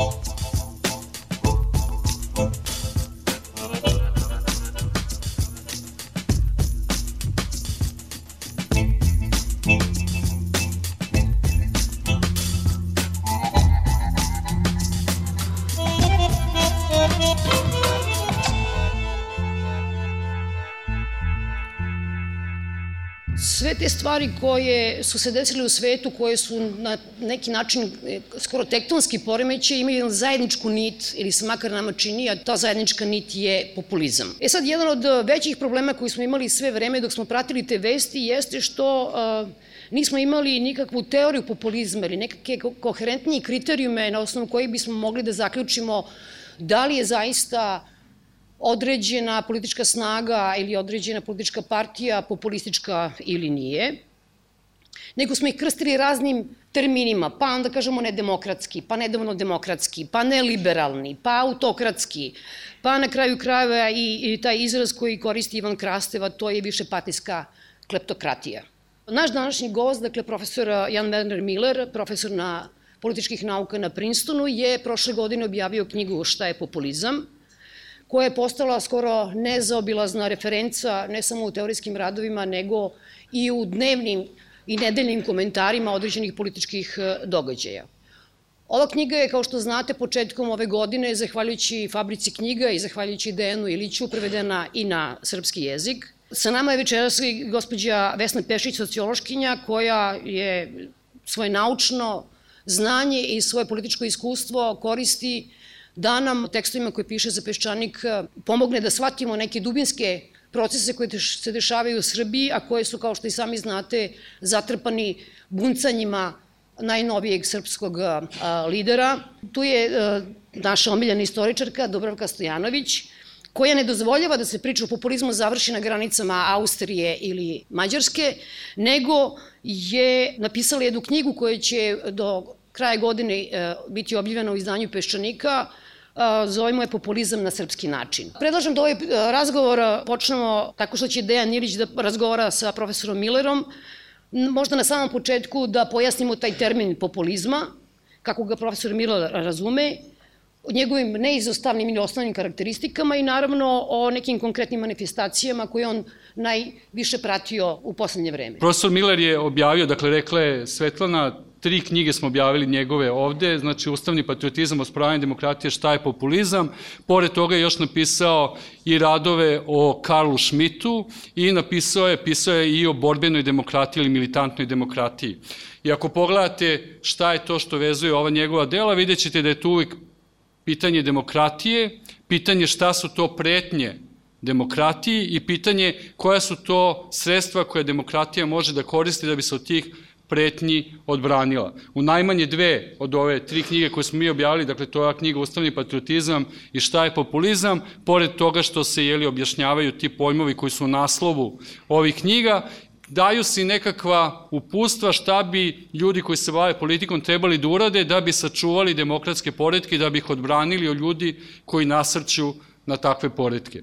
Oh. Stvari koje su se desile u svetu, koje su na neki način e, skoro tektonski poremeće, imaju zajedničku nit, ili se makar nama čini, a ta zajednička nit je populizam. E sad, jedan od većih problema koji smo imali sve vreme dok smo pratili te vesti jeste što uh, nismo imali nikakvu teoriju populizma ili nekakve koherentnije kriterijume na osnovu kojih bismo mogli da zaključimo da li je zaista određena politička snaga ili određena politička partija populistička ili nije, nego smo ih krstili raznim terminima, pa onda kažemo nedemokratski, pa nedavno demokratski, pa neliberalni, pa autokratski, pa na kraju krajeva i, i taj izraz koji koristi Ivan Krasteva, to je više patijska kleptokratija. Naš današnji gost, dakle profesor Jan Werner Miller, profesor na političkih nauka na Princetonu, je prošle godine objavio knjigu Šta je populizam, koja je postala skoro nezaobilazna referenca ne samo u teorijskim radovima, nego i u dnevnim i nedeljnim komentarima određenih političkih e, događaja. Ova knjiga je, kao što znate, početkom ove godine, zahvaljujući Fabrici knjiga i zahvaljujući Dejanu Iliću, prevedena i na srpski jezik. Sa nama je večeras i gospođa Vesna Pešić, sociološkinja, koja je svoje naučno znanje i svoje političko iskustvo koristi da nam tekstovima koje piše za Peščanik e, pomogne da shvatimo neke dubinske procese koje se dešavaju u Srbiji, a koje su, kao što i sami znate, zatrpani buncanjima najnovijeg srpskog e, lidera. Tu je e, naša omiljena istoričarka Dobravka Stojanović, koja ne dozvoljava da se priča o populizmu završi na granicama Austrije ili Mađarske, nego je napisala jednu knjigu koja će do kraja godine biti objavljena u izdanju Peščanika, zovemo je populizam na srpski način. Predlažem da ovaj razgovor počnemo tako što će Dejan Ilić da razgovara sa profesorom Millerom, možda na samom početku da pojasnimo taj termin populizma, kako ga profesor Miller razume, o njegovim neizostavnim ili osnovnim karakteristikama i naravno o nekim konkretnim manifestacijama koje on najviše pratio u poslednje vreme. Profesor Miller je objavio, dakle rekla je Svetlana, tri knjige smo objavili njegove ovde, znači Ustavni patriotizam, ospravljanje demokratije, šta je populizam. Pored toga je još napisao i radove o Karlu Schmidtu i napisao je, pisao je i o borbenoj demokratiji ili militantnoj demokratiji. I ako pogledate šta je to što vezuje ova njegova dela, vidjet ćete da je tu uvijek pitanje demokratije, pitanje šta su to pretnje demokratiji i pitanje koja su to sredstva koje demokratija može da koristi da bi se od tih pretnji odbranila. U najmanje dve od ove tri knjige koje smo mi objavili, dakle to je knjiga Ustavni patriotizam i šta je populizam, pored toga što se jeli, objašnjavaju ti pojmovi koji su u naslovu ovih knjiga, daju se nekakva upustva šta bi ljudi koji se bave politikom trebali da urade da bi sačuvali demokratske poredke, da bi ih odbranili od ljudi koji nasrću na takve poredke.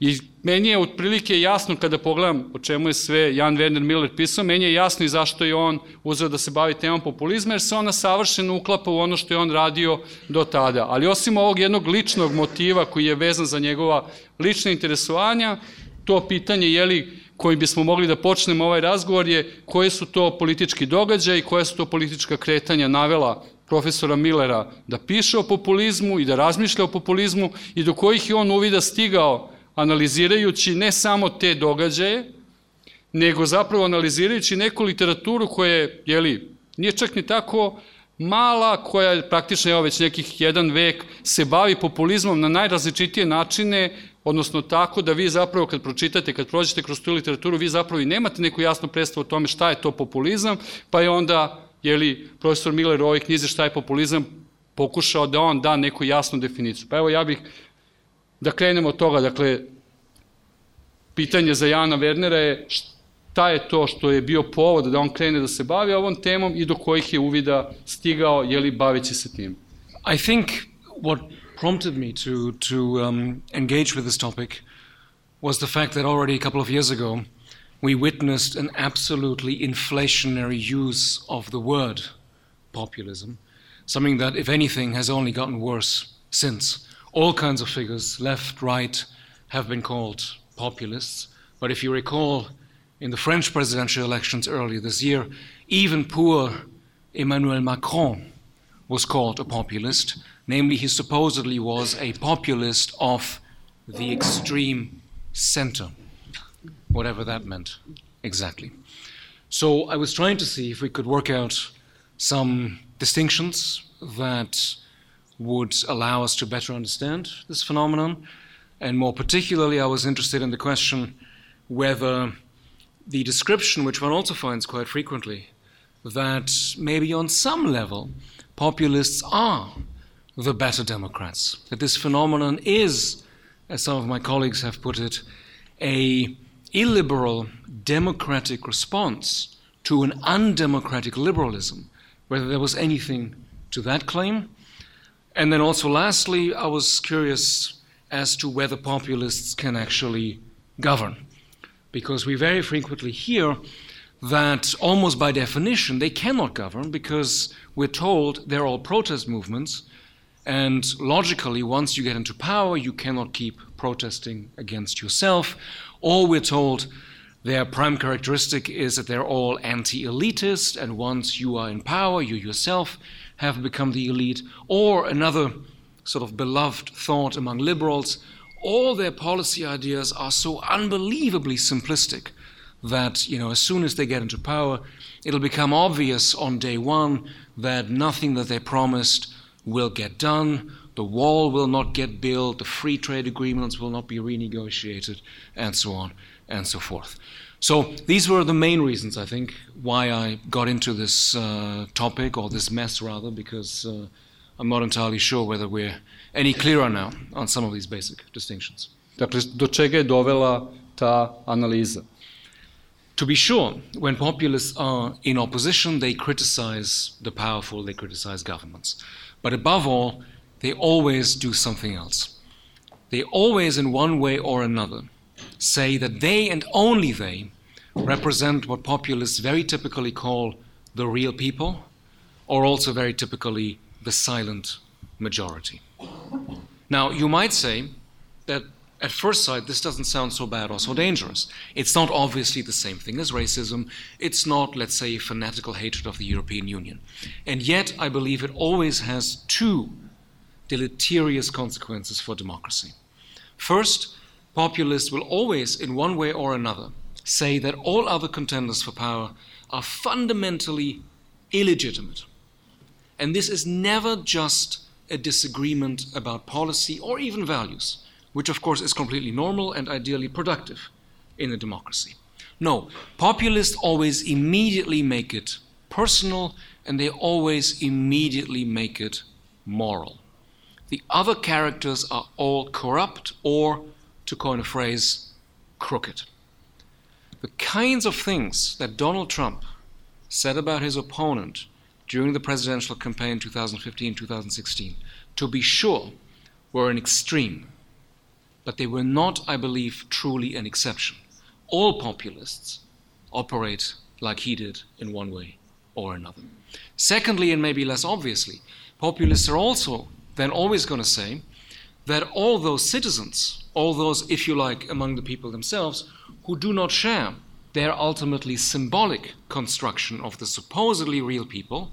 I meni je otprilike jasno kada pogledam o čemu je sve Jan Werner Miller pisao, meni je jasno i zašto je on uzeo da se bavi temom populizma, jer se ona savršeno uklapa u ono što je on radio do tada. Ali osim ovog jednog ličnog motiva koji je vezan za njegova lična interesovanja, to pitanje je li koji bismo mogli da počnemo ovaj razgovor je koje su to politički događaj i koja su to politička kretanja navela profesora Millera da piše o populizmu i da razmišlja o populizmu i do kojih je on uvida stigao analizirajući ne samo te događaje, nego zapravo analizirajući neku literaturu koja je, jeli, nije čak ni tako mala, koja je praktično, evo već nekih jedan vek, se bavi populizmom na najrazličitije načine, odnosno tako da vi zapravo kad pročitate, kad prođete kroz tu literaturu, vi zapravo i nemate neku jasnu predstavu o tome šta je to populizam, pa je onda, jeli, profesor Miller u ovoj knjizi šta je populizam, pokušao da on da neku jasnu definiciju. Pa evo ja bih da krenemo od toga, dakle, pitanje za Jana Wernera je šta je to što je bio povod da on krene da se bavi ovom temom i do kojih je uvida stigao, je li baveći se tim? I think what prompted me to, to um, engage with this topic was the fact that already a couple of years ago we witnessed an absolutely inflationary use of the word populism – something that, if anything, has only gotten worse since. All kinds of figures, left, right, have been called populists. But if you recall, in the French presidential elections earlier this year, even poor Emmanuel Macron was called a populist. Namely, he supposedly was a populist of the extreme center, whatever that meant exactly. So I was trying to see if we could work out some distinctions that would allow us to better understand this phenomenon. And more particularly, I was interested in the question whether the description, which one also finds quite frequently, that maybe on some level populists are the better Democrats, that this phenomenon is, as some of my colleagues have put it, a illiberal democratic response to an undemocratic liberalism, whether there was anything to that claim. And then also, lastly, I was curious as to whether populists can actually govern. Because we very frequently hear that almost by definition they cannot govern because we're told they're all protest movements. And logically, once you get into power, you cannot keep protesting against yourself. Or we're told their prime characteristic is that they're all anti elitist, and once you are in power, you yourself have become the elite. Or another sort of beloved thought among liberals all their policy ideas are so unbelievably simplistic that, you know, as soon as they get into power, it'll become obvious on day one that nothing that they promised will get done. The wall will not get built, the free trade agreements will not be renegotiated, and so on and so forth. So these were the main reasons, I think, why I got into this uh, topic, or this mess rather, because uh, I'm not entirely sure whether we're any clearer now on some of these basic distinctions. Dakle, do čega je dovela ta analiza? To be sure, when populists are in opposition, they criticize the powerful, they criticize governments. But above all, they always do something else. They always, in one way or another, say that they and only they represent what populists very typically call the real people, or also very typically the silent majority. Now, you might say that at first sight, this doesn't sound so bad or so dangerous. It's not obviously the same thing as racism. It's not, let's say, fanatical hatred of the European Union. And yet, I believe it always has two deleterious consequences for democracy. First, populists will always, in one way or another, say that all other contenders for power are fundamentally illegitimate. And this is never just a disagreement about policy or even values, which of course is completely normal and ideally productive in a democracy. No, populists always immediately make it personal and they always immediately make it moral. The other characters are all corrupt or, to coin a phrase, crooked. The kinds of things that Donald Trump said about his opponent during the presidential campaign 2015 2016, to be sure, were an extreme. But they were not, I believe, truly an exception. All populists operate like he did in one way or another. Secondly, and maybe less obviously, populists are also then always going to say that all those citizens, all those, if you like, among the people themselves, who do not share their ultimately symbolic construction of the supposedly real people,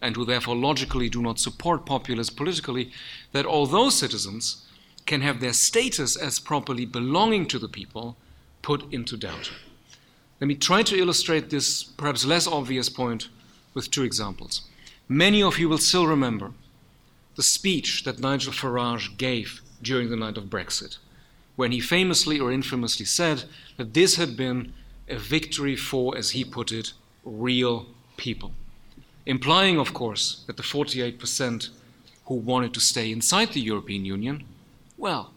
and who therefore logically do not support populists politically, that all those citizens can have their status as properly belonging to the people put into doubt. Let me try to illustrate this perhaps less obvious point with two examples. Many of you will still remember the speech that Nigel Farage gave during the night of Brexit, when he famously or infamously said that this had been a victory for, as he put it, real people. Implying, of course, that the 48% who wanted to stay inside the European Union, well,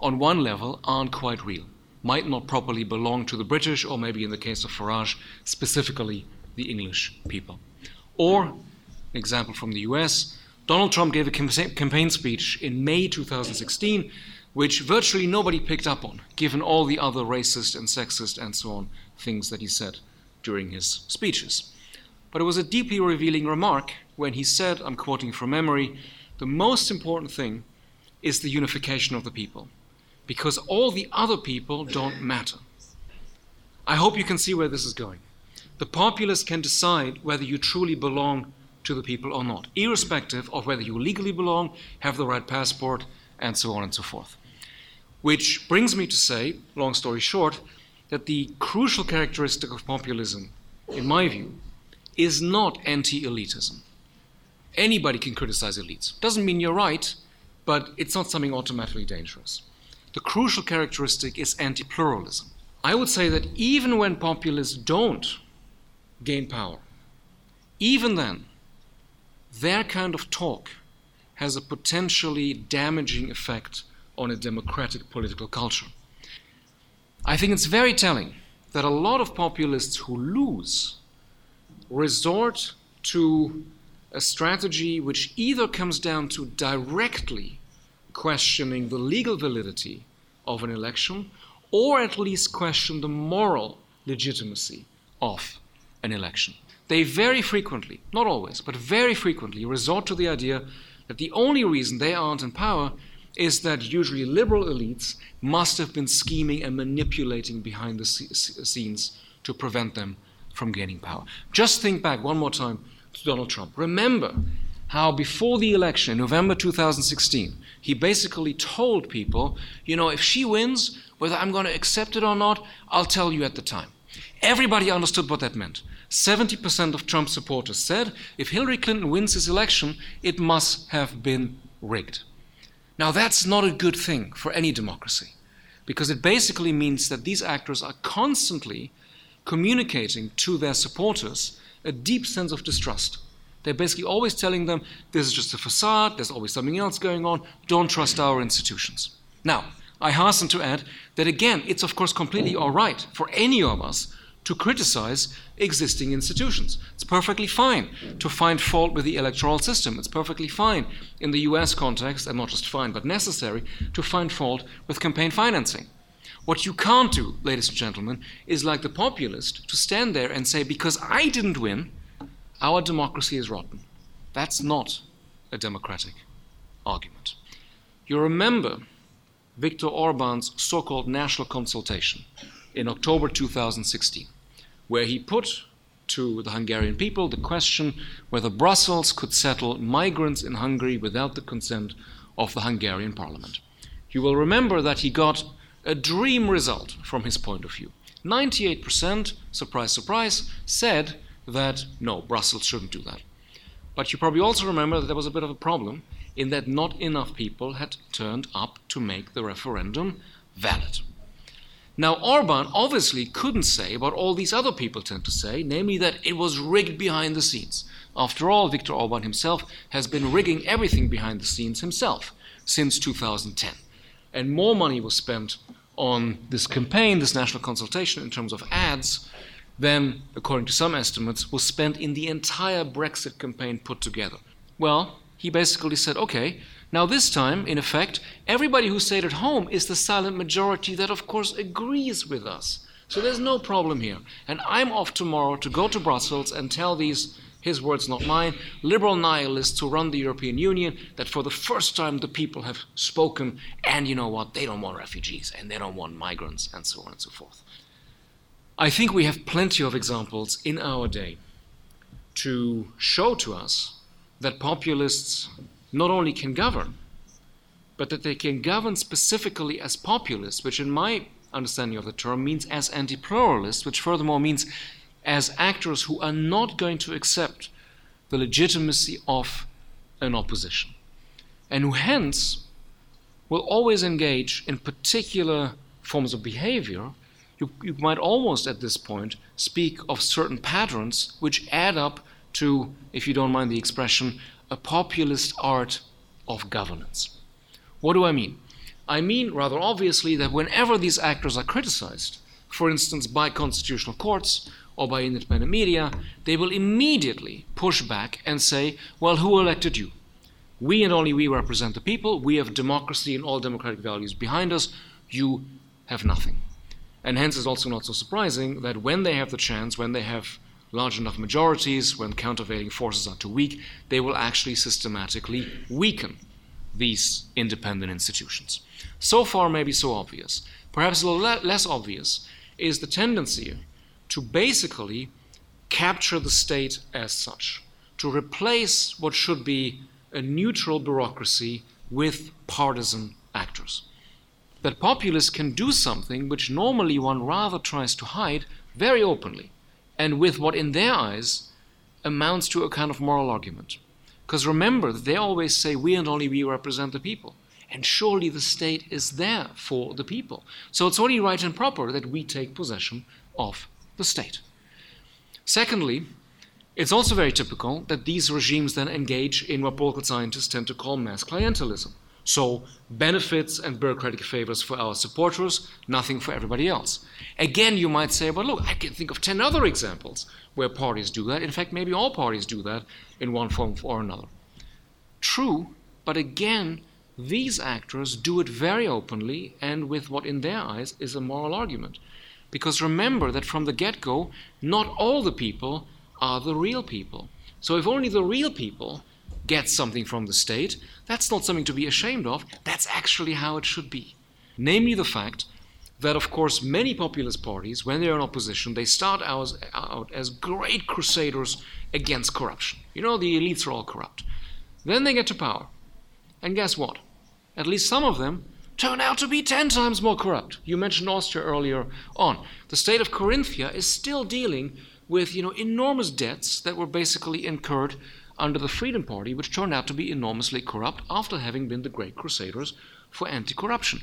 on one level, aren't quite real, might not properly belong to the British, or maybe in the case of Farage, specifically the English people. Or, an example from the US, Donald Trump gave a campaign speech in May 2016 which virtually nobody picked up on, given all the other racist and sexist and so on things that he said during his speeches. But it was a deeply revealing remark when he said, I'm quoting from memory, the most important thing is the unification of the people, because all the other people don't matter. I hope you can see where this is going. The populace can decide whether you truly belong to the people or not, irrespective of whether you legally belong, have the right passport, and so on and so forth. Which brings me to say, long story short, that the crucial characteristic of populism, in my view, is not anti elitism. Anybody can criticize elites. Doesn't mean you're right, but it's not something automatically dangerous. The crucial characteristic is anti pluralism. I would say that even when populists don't gain power, even then, their kind of talk has a potentially damaging effect on a democratic political culture. I think it's very telling that a lot of populists who lose resort to a strategy which either comes down to directly questioning the legal validity of an election or at least question the moral legitimacy of an election. They very frequently, not always, but very frequently resort to the idea that the only reason they aren't in power is that usually liberal elites must have been scheming and manipulating behind the scenes to prevent them from gaining power. Just think back one more time to Donald Trump. Remember how before the election in November 2016, he basically told people, you know, if she wins, whether I'm going to accept it or not, I'll tell you at the time. Everybody understood what that meant. 70% of Trump supporters said if Hillary Clinton wins this election, it must have been rigged. Now, that's not a good thing for any democracy because it basically means that these actors are constantly communicating to their supporters a deep sense of distrust. They're basically always telling them this is just a facade, there's always something else going on, don't trust our institutions. Now, I hasten to add that again, it's of course completely all right for any of us to criticize existing institutions. It's perfectly fine to find fault with the electoral system. It's perfectly fine in the US context, and not just fine, but necessary, to find fault with campaign financing. What you can't do, ladies and gentlemen, is like the populist to stand there and say, because I didn't win, our democracy is rotten. That's not a democratic argument. You remember Viktor Orban's so called national consultation in October 2016 where he put to the Hungarian people the question whether Brussels could settle migrants in Hungary without the consent of the Hungarian parliament. You will remember that he got a dream result from his point of view. 98%, surprise, surprise, said that no, Brussels shouldn't do that. But you probably also remember that there was a bit of a problem in that not enough people had turned up to make the referendum valid. Now, Orban obviously couldn't say what all these other people tend to say, namely that it was rigged behind the scenes. After all, Viktor Orban himself has been rigging everything behind the scenes himself since 2010. And more money was spent on this campaign, this national consultation, in terms of ads, than, according to some estimates, was spent in the entire Brexit campaign put together. Well, he basically said, okay, now, this time, in effect, everybody who stayed at home is the silent majority that, of course, agrees with us. So there's no problem here. And I'm off tomorrow to go to Brussels and tell these, his words, not mine, liberal nihilists who run the European Union that for the first time the people have spoken, and you know what? They don't want refugees, and they don't want migrants, and so on and so forth. I think we have plenty of examples in our day to show to us that populists not only can govern, but that they can govern specifically as populists, which in my understanding of the term means as anti pluralists, which furthermore means as actors who are not going to accept the legitimacy of an opposition, and who hence will always engage in particular forms of behavior. You, you might almost at this point speak of certain patterns which add up to, if you don't mind the expression, a populist art of governance. What do I mean? I mean, rather obviously, that whenever these actors are criticized, for instance, by constitutional courts or by independent media, they will immediately push back and say, well, who elected you? We and only we represent the people. We have democracy and all democratic values behind us. You have nothing. And hence, it's also not so surprising that when they have the chance, when they have large enough majorities, when countervailing forces are too weak, they will actually systematically weaken these independent institutions. So far, maybe so obvious. Perhaps a little le- less obvious is the tendency to basically capture the state as such, to replace what should be a neutral bureaucracy with partisan actors. That populists can do something which normally one rather tries to hide very openly, and with what in their eyes amounts to a kind of moral argument. Because remember they always say, we and only we represent the people. And surely the state is there for the people. So it's only right and proper that we take possession of the state. Secondly, it's also very typical that these regimes then engage in what political scientists tend to call mass clientelism. So, benefits and bureaucratic favors for our supporters, nothing for everybody else. Again, you might say, well, look, I can think of 10 other examples where parties do that. In fact, maybe all parties do that in one form or another. True, but again, these actors do it very openly and with what in their eyes is a moral argument. Because remember that from the get go, not all the people are the real people. So if only the real people get something from the state, that's not something to be ashamed of. That's actually how it should be. Namely, the fact that, of course, many populist parties, when they're in opposition, they start out, out as great crusaders against corruption. You know, the elites are all corrupt. Then they get to power. And guess what? At least some of them turn out to be 10 times more corrupt. You mentioned Austria earlier on. The state of Corinthia is still dealing with, you know, enormous debts that were basically incurred under the Freedom Party, which turned out to be enormously corrupt after having been the great crusaders for anti corruption.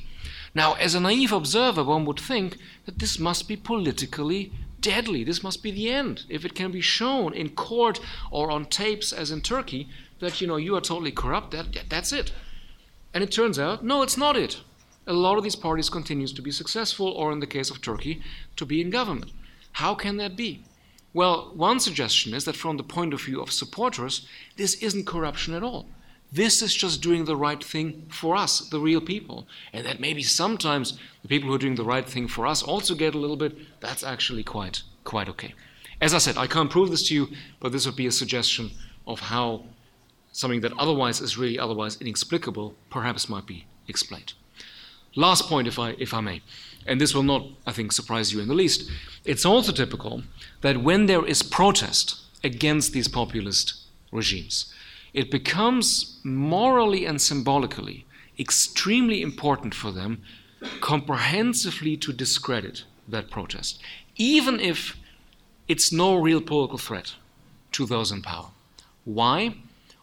Now, as a naive observer, one would think that this must be politically deadly. This must be the end. If it can be shown in court or on tapes, as in Turkey, that you know you are totally corrupt, that, that's it. And it turns out, no, it's not it. A lot of these parties continues to be successful, or in the case of Turkey, to be in government. How can that be? Well, one suggestion is that from the point of view of supporters, this isn't corruption at all. This is just doing the right thing for us, the real people. And that maybe sometimes the people who are doing the right thing for us also get a little bit, that's actually quite, quite okay. As I said, I can't prove this to you, but this would be a suggestion of how something that otherwise is really otherwise inexplicable perhaps might be explained. Last point, if I, if I may and this will not, I think, surprise you in the least, it's also typical that when there is protest against these populist regimes, it becomes morally and symbolically extremely important for them comprehensively to discredit that protest, even if it's no real political threat to those in power. Why?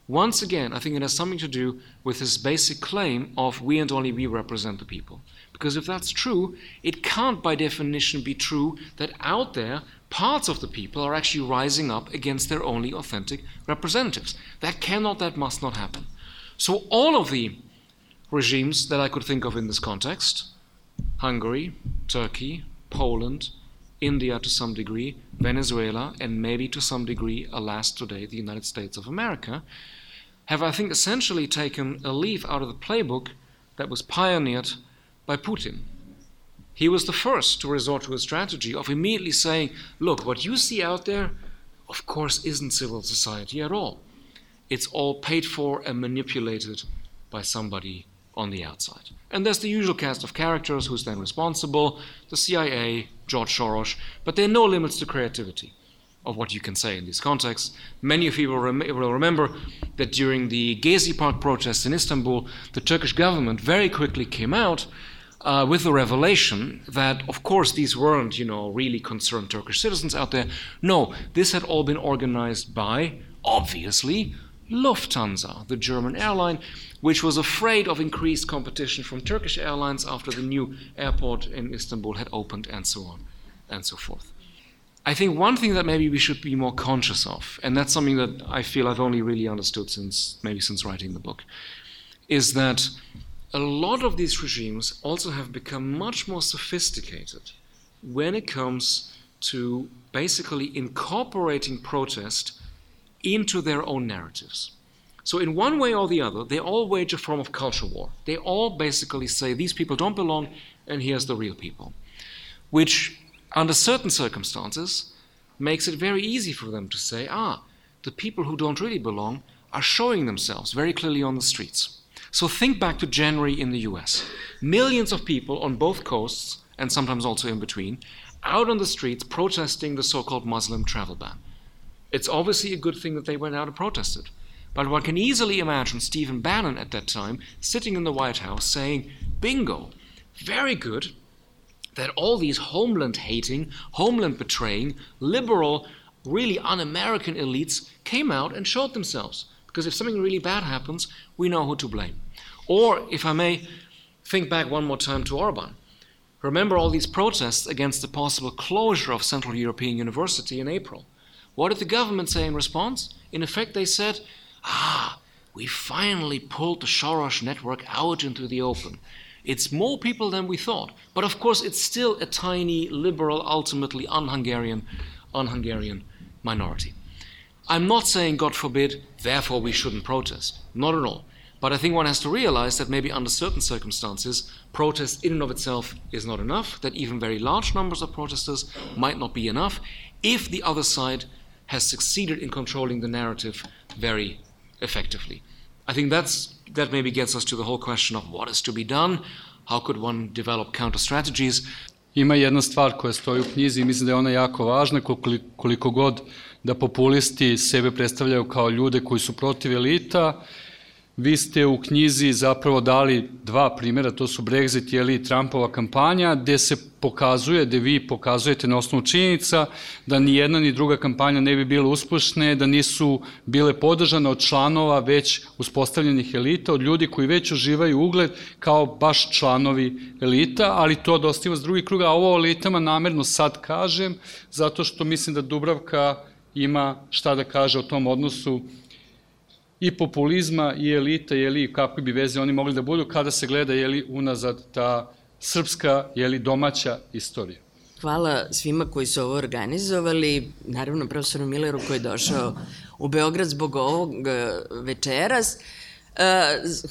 Once again, I think it has something to do with this basic claim of we and only we represent the people. Because if that's true, it can't by definition be true that out there parts of the people are actually rising up against their only authentic representatives. That cannot, that must not happen. So all of the regimes that I could think of in this context Hungary, Turkey, Poland, India to some degree, Venezuela, and maybe to some degree, alas, today, the United States of America, have, I think, essentially taken a leaf out of the playbook that was pioneered by Putin. He was the first to resort to a strategy of immediately saying, look, what you see out there, of course, isn't civil society at all. It's all paid for and manipulated by somebody on the outside. And there's the usual cast of characters who's then responsible the CIA, George Soros, but there are no limits to creativity of what you can say in these contexts. Many of you will, rem- will remember that during the Gezi Park protests in Istanbul, the Turkish government very quickly came out uh, with the revelation that, of course, these weren't, you know, really concerned Turkish citizens out there. No, this had all been organized by, obviously, Lufthansa, the German airline, which was afraid of increased competition from Turkish airlines after the new airport in Istanbul had opened, and so on and so forth. I think one thing that maybe we should be more conscious of, and that's something that I feel I've only really understood since maybe since writing the book, is that a lot of these regimes also have become much more sophisticated when it comes to basically incorporating protest into their own narratives. So, in one way or the other, they all wage a form of culture war. They all basically say these people don't belong, and here's the real people. Which, under certain circumstances, makes it very easy for them to say, ah, the people who don't really belong are showing themselves very clearly on the streets. So think back to January in the US. Millions of people on both coasts, and sometimes also in between, out on the streets protesting the so called Muslim travel ban. It's obviously a good thing that they went out and protested. But one can easily imagine Stephen Bannon at that time sitting in the White House saying, Bingo, very good that all these homeland hating, homeland betraying, liberal, really un American elites came out and showed themselves. Because if something really bad happens, we know who to blame. Or, if I may think back one more time to Orban. Remember all these protests against the possible closure of Central European University in April. What did the government say in response? In effect, they said, ah, we finally pulled the Soros network out into the open. It's more people than we thought. But of course, it's still a tiny, liberal, ultimately un Hungarian, un Hungarian minority. I'm not saying, God forbid, therefore we shouldn't protest. Not at all. But I think one has to realize that maybe under certain circumstances, protest in and of itself is not enough, that even very large numbers of protesters might not be enough if the other side has succeeded in controlling the narrative very effectively. I think that's, that maybe gets us to the whole question of what is to be done, how could one develop counter strategies. Ima jedna stvar koja stoji u knjizi i mislim da je ona jako važna, koliko god da populisti sebe predstavljaju kao ljude koji su protiv elita, Vi ste u knjizi zapravo dali dva primjera, to su Brexit ili Trumpova kampanja, gde se pokazuje, gde vi pokazujete na osnovu činjenica da ni jedna ni druga kampanja ne bi bile uspešne, da nisu bile podržane od članova već uspostavljenih elita, od ljudi koji već uživaju ugled kao baš članovi elita, ali to dosta ima s drugi kruga, a ovo o elitama namerno sad kažem, zato što mislim da Dubravka ima šta da kaže o tom odnosu i populizma i elita, jeli, kakvi bi veze oni mogli da budu kada se gleda jeli, unazad ta srpska jeli, domaća istorija. Hvala svima koji su ovo organizovali, naravno profesoru Milleru koji je došao u Beograd zbog ovog e, večeras. E,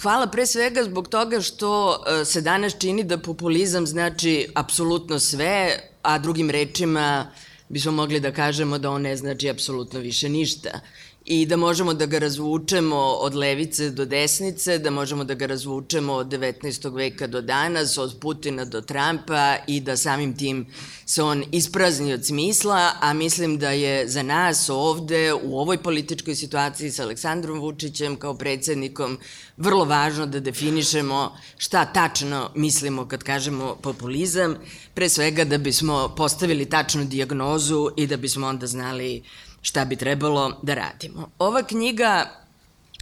hvala pre svega zbog toga što e, se danas čini da populizam znači apsolutno sve, a drugim rečima bismo mogli da kažemo da on ne znači apsolutno više ništa i da možemo da ga razvučemo od levice do desnice, da možemo da ga razvučemo od 19. veka do danas, od Putina do Trumpa i da samim tim se on isprazni od smisla, a mislim da je za nas ovde u ovoj političkoj situaciji sa Aleksandrom Vučićem kao predsednikom vrlo važno da definišemo šta tačno mislimo kad kažemo populizam, pre svega da bismo postavili tačnu diagnozu i da bismo onda znali šta bi trebalo da radimo. Ova knjiga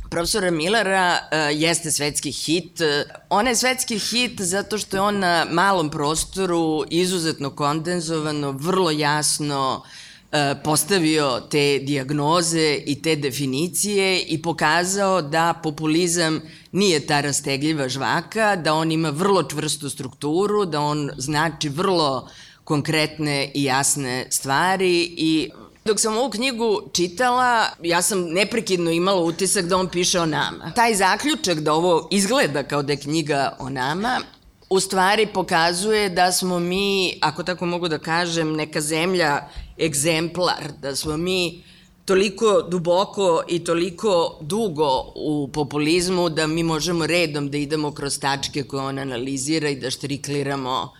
profesora Millera uh, jeste svetski hit. Ona je svetski hit zato što je on na malom prostoru izuzetno kondenzovano, vrlo jasno uh, postavio te diagnoze i te definicije i pokazao da populizam nije ta rastegljiva žvaka, da on ima vrlo čvrstu strukturu, da on znači vrlo konkretne i jasne stvari i Dok sam ovu knjigu čitala, ja sam neprekidno imala utisak da on piše o nama. Taj zaključak da ovo izgleda kao da je knjiga o nama, u stvari pokazuje da smo mi, ako tako mogu da kažem, neka zemlja egzemplar, da smo mi toliko duboko i toliko dugo u populizmu da mi možemo redom da idemo kroz tačke koje on analizira i da štrikliramo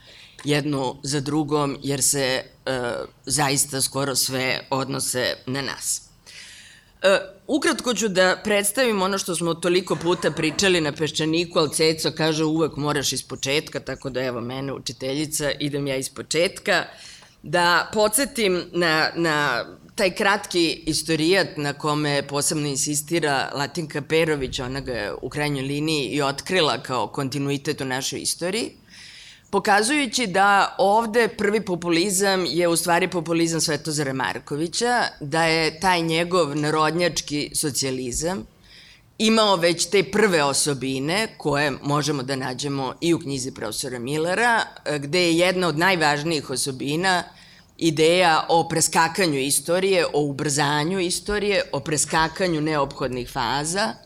jednu za drugom, jer se e, zaista skoro sve odnose na nas. E, ukratko ću da predstavim ono što smo toliko puta pričali na Peščaniku, ali Ceco kaže uvek moraš iz početka, tako da evo mene učiteljica, idem ja iz početka. Da podsjetim na, na taj kratki istorijat na kome posebno insistira Latinka Perović, ona ga je u krajnjoj liniji i otkrila kao kontinuitet u našoj istoriji pokazujući da ovde prvi populizam je u stvari populizam Svetozara Markovića, da je taj njegov narodnjački socijalizam imao već te prve osobine koje možemo da nađemo i u knjizi profesora Millera, gde je jedna od najvažnijih osobina ideja o preskakanju istorije, o ubrzanju istorije, o preskakanju neophodnih faza –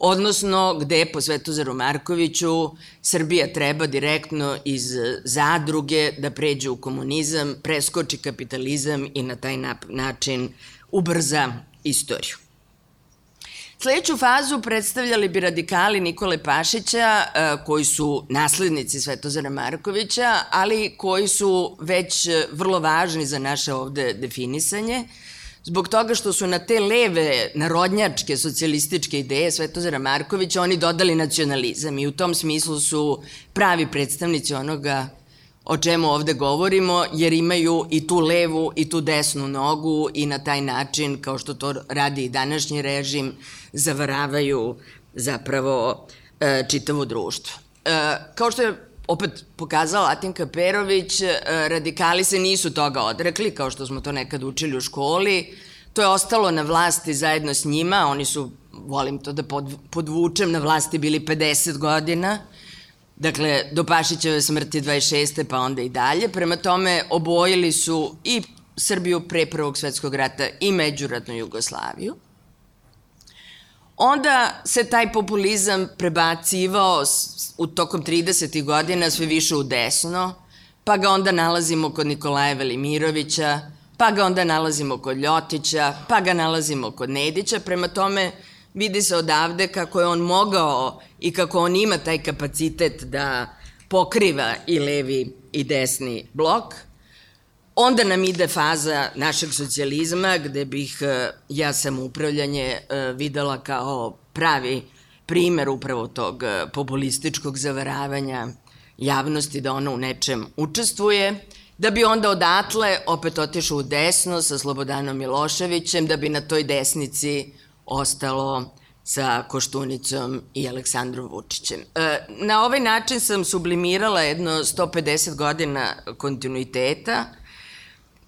odnosno gde po Svetozaru Markoviću Srbija treba direktno iz zadruge da pređe u komunizam, preskoči kapitalizam i na taj način ubrza istoriju. Sledeću fazu predstavljali bi radikali Nikole Pašića, e, koji su naslednici Svetozara Markovića, ali koji su već vrlo važni za naše ovde definisanje, zbog toga što su na te leve narodnjačke socijalističke ideje Svetozara Markovića oni dodali nacionalizam i u tom smislu su pravi predstavnici onoga o čemu ovde govorimo, jer imaju i tu levu i tu desnu nogu i na taj način, kao što to radi i današnji režim, zavaravaju zapravo e, čitavo društvo. E, kao što je opet pokazala Atinka Perović, e, radikali se nisu toga odrekli, kao što smo to nekad učili u školi. To je ostalo na vlasti zajedno s njima, oni su, volim to da podvučem, na vlasti bili 50 godina, Dakle, do Pašićeve smrti 26. pa onda i dalje. Prema tome, obojili su i Srbiju pre Prvog svetskog rata i međuratnu Jugoslaviju. Onda se taj populizam prebacivao u tokom 30. godina sve više u desno, pa ga onda nalazimo kod Nikolaja Velimirovića, pa ga onda nalazimo kod Ljotića, pa ga nalazimo kod Nedića. Prema tome, vidi se odavde kako je on mogao i kako on ima taj kapacitet da pokriva i levi i desni blok. Onda nam ide faza našeg socijalizma gde bih e, ja sam upravljanje e, videla kao pravi primer upravo tog e, populističkog zavaravanja javnosti da ona u nečem učestvuje, da bi onda odatle opet otišao u desno sa Slobodanom Miloševićem, da bi na toj desnici ostalo sa Koštunicom i Aleksandrom Vučićem. Na ovaj način sam sublimirala jedno 150 godina kontinuiteta,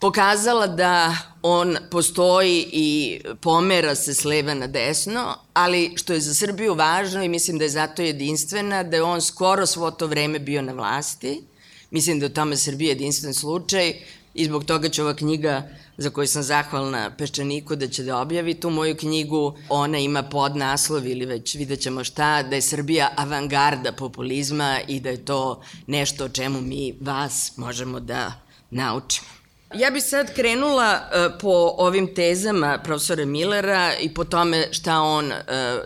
pokazala da on postoji i pomera se s leva na desno, ali što je za Srbiju važno i mislim da je zato jedinstvena, da je on skoro svo to vreme bio na vlasti. Mislim da je u tome Srbija jedinstven slučaj i zbog toga će ova knjiga za koju sam zahvalna Peščaniku da će da objavi tu moju knjigu. Ona ima podnaslov ili već vidjet ćemo šta, da je Srbija avangarda populizma i da je to nešto o čemu mi vas možemo da naučimo. Ja bih sad krenula uh, po ovim tezama profesora Millera i po tome šta on uh,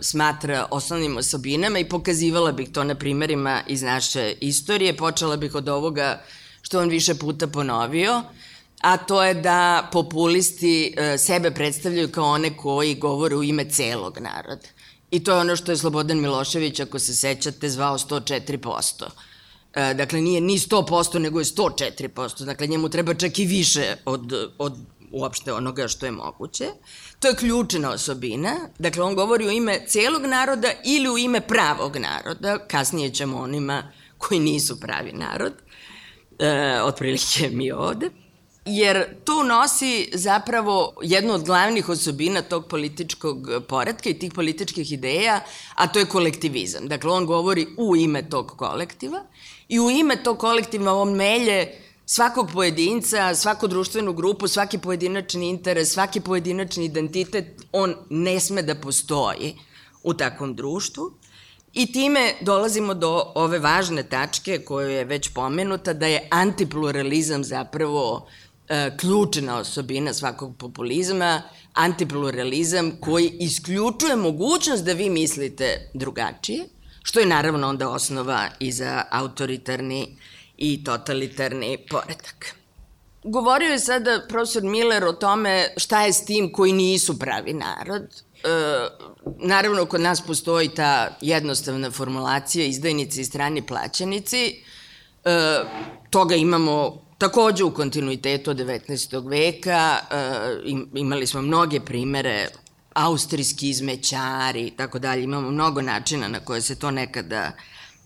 smatra osnovnim osobinama i pokazivala bih to na primerima iz naše istorije. Počela bih od ovoga što on više puta ponovio, a to je da populisti e, sebe predstavljaju kao one koji govore u ime celog naroda. I to je ono što je Slobodan Milošević, ako se sećate, zvao 104%. E, dakle, nije ni 100%, nego je 104%. Dakle, njemu treba čak i više od, od uopšte onoga što je moguće. To je ključna osobina. Dakle, on govori u ime celog naroda ili u ime pravog naroda. Kasnije ćemo onima koji nisu pravi narod. E, otprilike mi ovde jer to nosi zapravo jednu od glavnih osobina tog političkog poredka i tih političkih ideja, a to je kolektivizam. Dakle, on govori u ime tog kolektiva i u ime tog kolektiva on melje svakog pojedinca, svaku društvenu grupu, svaki pojedinačni interes, svaki pojedinačni identitet, on ne sme da postoji u takvom društvu. I time dolazimo do ove važne tačke koju je već pomenuta, da je antipluralizam zapravo e, ključna osobina svakog populizma, antipluralizam koji isključuje mogućnost da vi mislite drugačije, što je naravno onda osnova i za autoritarni i totalitarni poredak. Govorio je sada profesor Miller o tome šta je s tim koji nisu pravi narod. E, naravno, kod nas postoji ta jednostavna formulacija izdajnici i strani plaćenici. E, toga imamo Takođe u kontinuitetu od 19. veka e, imali smo mnoge primere austrijski izmećari i tako dalje, imamo mnogo načina na koje se to nekada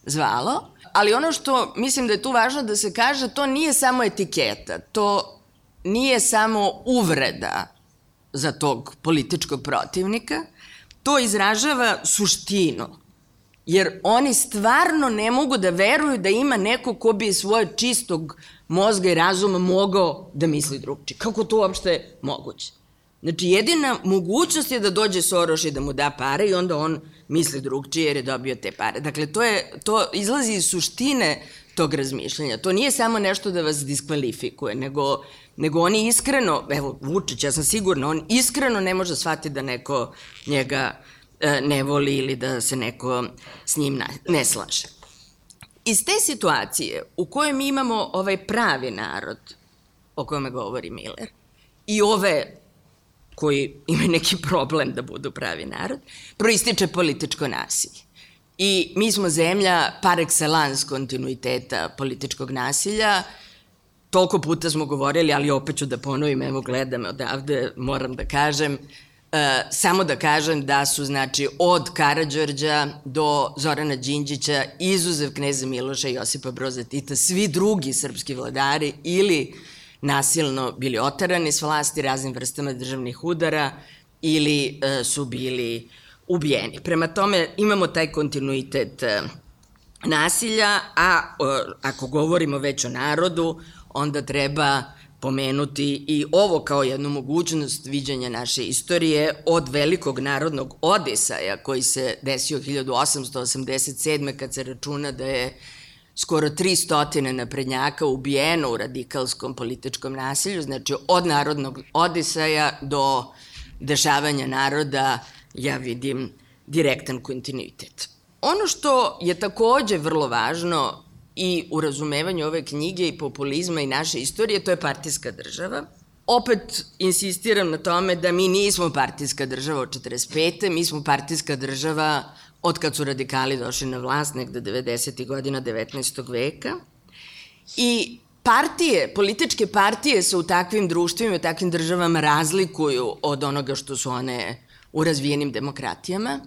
zvalo, ali ono što mislim da je tu važno da se kaže, to nije samo etiketa, to nije samo uvreda za tog političkog protivnika, to izražava suštinu. Jer oni stvarno ne mogu da veruju da ima neko ko bi svoje čistog mozga i razuma mogao da misli drugčije. Kako to uopšte moguće? Znači, jedina mogućnost je da dođe Soroš i da mu da pare i onda on misli drugčije jer je dobio te pare. Dakle, to, je, to izlazi iz suštine tog razmišljanja. To nije samo nešto da vas diskvalifikuje, nego, nego oni iskreno, evo, Vučić, ja sam sigurna, on iskreno ne može shvatiti da neko njega e, ne voli ili da se neko s njim ne slaže. Iz te situacije u kojoj mi imamo ovaj pravi narod o kome govori Miller i ove koji imaju neki problem da budu pravi narod, proističe političko nasilje. I mi smo zemlja par excellence kontinuiteta političkog nasilja. Toliko puta smo govorili, ali opet ću da ponovim, evo gledam odavde, moram da kažem, E, samo da kažem da su, znači, od Karadžorđa do Zorana Đinđića, izuzev kneza Miloša i Josipa Broza Tita, svi drugi srpski vladari ili nasilno bili otarani s vlasti raznim vrstama državnih udara ili e, su bili ubijeni. Prema tome imamo taj kontinuitet e, nasilja, a e, ako govorimo već o narodu, onda treba pomenuti i ovo kao jednu mogućnost viđanja naše istorije od velikog narodnog odisaja koji se desio 1887. kad se računa da je skoro 300 naprednjaka ubijeno u radikalskom političkom nasilju, znači od narodnog odisaja do dešavanja naroda ja vidim direktan kontinuitet. Ono što je takođe vrlo važno i u razumevanju ove knjige i populizma i naše istorije, to je partijska država. Opet insistiram na tome da mi nismo partijska država od 45. Mi smo partijska država od kad su radikali došli na vlast, negde 90. godina 19. veka. I partije, političke partije se u takvim društvima i takvim državama razlikuju od onoga što su one u razvijenim demokratijama.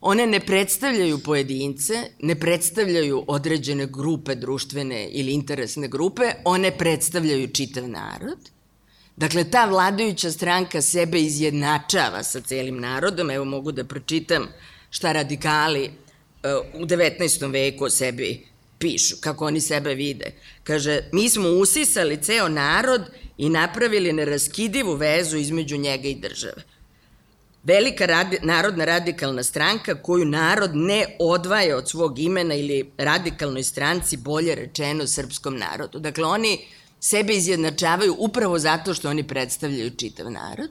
One ne predstavljaju pojedince, ne predstavljaju određene grupe društvene ili interesne grupe, one predstavljaju čitav narod. Dakle, ta vladajuća stranka sebe izjednačava sa celim narodom. Evo mogu da pročitam šta radikali uh, u 19. veku o sebi pišu, kako oni sebe vide. Kaže, mi smo usisali ceo narod i napravili neraskidivu vezu između njega i države. Velika radi, narodna radikalna stranka koju narod ne odvaja od svog imena ili radikalnoj stranci, bolje rečeno, srpskom narodu. Dakle, oni sebe izjednačavaju upravo zato što oni predstavljaju čitav narod.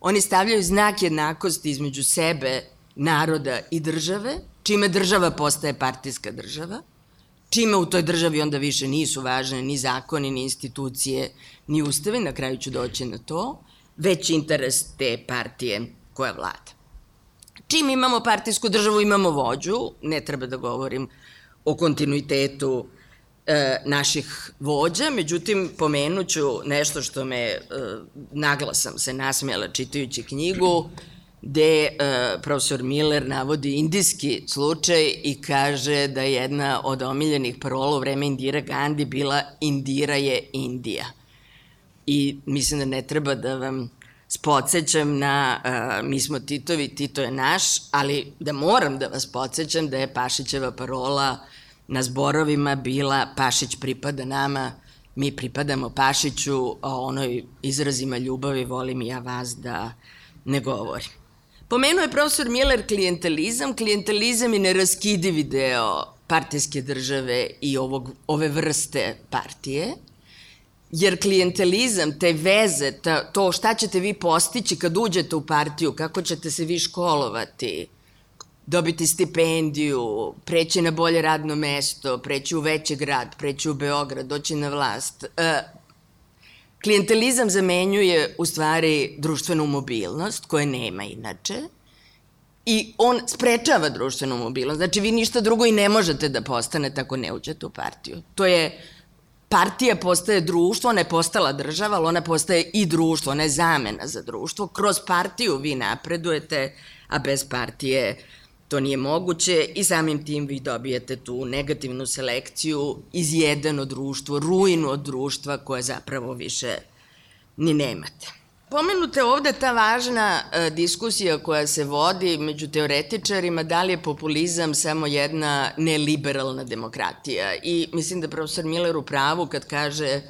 Oni stavljaju znak jednakosti između sebe, naroda i države, čime država postaje partijska država, čime u toj državi onda više nisu važne ni zakoni, ni institucije, ni ustave, na kraju ću doći na to, već interes te partije koja vlada. Čim imamo partijsku državu, imamo vođu, ne treba da govorim o kontinuitetu e, naših vođa, međutim pomenuću nešto što me, e, naglasam se nasmjela čitajući knjigu, gde e, profesor Miller navodi indijski slučaj i kaže da jedna od omiljenih parola u vreme Indira Gandhi bila Indira je Indija. I mislim da ne treba da vam spocećam na uh, mi smo Titovi, Tito je naš, ali da moram da vas podsjećam da je Pašićeva parola na zborovima bila Pašić pripada nama, mi pripadamo Pašiću, o onoj izrazima ljubavi volim ja vas da ne govorim. Pomenuo je profesor Miller klijentelizam. Klijentelizam je neraskidivi deo partijske države i ovog, ove vrste partije. Jer klijentelizam, te veze, ta, to šta ćete vi postići kad uđete u partiju, kako ćete se vi školovati, dobiti stipendiju, preći na bolje radno mesto, preći u veći grad, preći u Beograd, doći na vlast. E, klijentelizam zamenjuje u stvari društvenu mobilnost, koje nema inače, i on sprečava društvenu mobilnost. Znači, vi ništa drugo i ne možete da postanete ako ne uđete u partiju. To je partija postaje društvo, ona je postala država, ali ona postaje i društvo, ona je zamena za društvo. Kroz partiju vi napredujete, a bez partije to nije moguće i samim tim vi dobijete tu negativnu selekciju, izjedeno društvo, ruinu od društva koje zapravo više ni nemate. Pomenuta je ovde ta važna e, diskusija koja se vodi među teoretičarima, da li je populizam samo jedna neliberalna demokratija. I mislim da profesor Miller u pravu kad kaže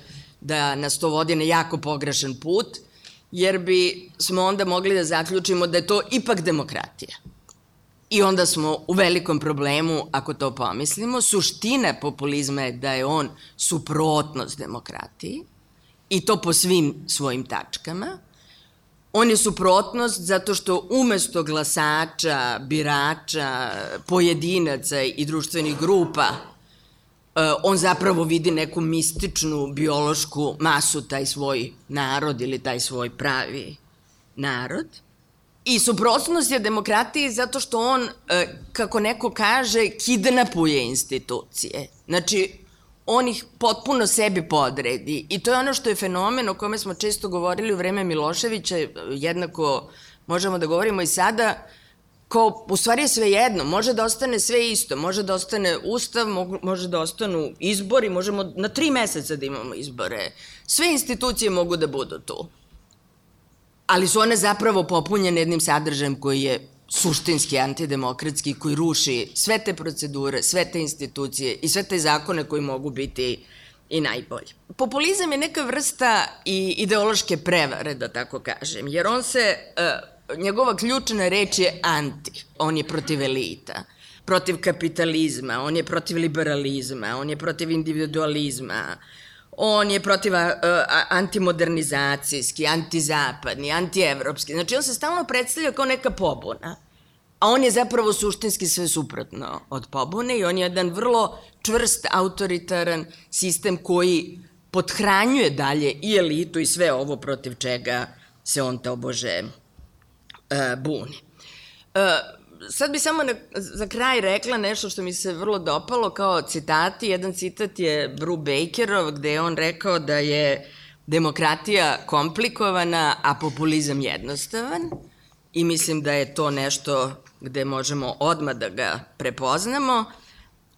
da nas to vodi na jako pogrešan put, jer bi smo onda mogli da zaključimo da je to ipak demokratija. I onda smo u velikom problemu ako to pomislimo. Suština populizma je da je on suprotnost demokratiji i to po svim svojim tačkama. On je suprotnost zato što umesto glasača, birača, pojedinaca i društvenih grupa, e, on zapravo vidi neku mističnu biološku masu, taj svoj narod ili taj svoj pravi narod – I suprotnost je demokratiji zato što on, e, kako neko kaže, kidnapuje institucije. Znači, on ih potpuno sebi podredi. I to je ono što je fenomen o kome smo često govorili u vreme Miloševića, jednako možemo da govorimo i sada, ko u stvari je sve jedno, može da ostane sve isto, može da ostane ustav, može da ostanu izbori, možemo na tri meseca da imamo izbore. Sve institucije mogu da budu tu ali su one zapravo popunjene jednim sadržajem koji je suštinski antidemokratski, koji ruši sve te procedure, sve te institucije i sve te zakone koji mogu biti i najbolji. Populizam je neka vrsta i ideološke prevare, da tako kažem, jer on se, uh, njegova ključna reč je anti, on je protiv elita, protiv kapitalizma, on je protiv liberalizma, on je protiv individualizma, on je protiv uh, antimodernizacijski, antizapadni, antievropski. Znači, on se stalno predstavlja kao neka pobuna. A on je zapravo suštinski sve suprotno od pobune i on je jedan vrlo čvrst, autoritaran sistem koji podhranjuje dalje i elitu i sve ovo protiv čega se on to bože uh, buni. Uh, sad bi samo na, za kraj rekla nešto što mi se vrlo dopalo kao citati. Jedan citat je Bru Bakerov gde je on rekao da je demokratija komplikovana, a populizam jednostavan. I mislim da je to nešto gde možemo odmah da ga prepoznamo.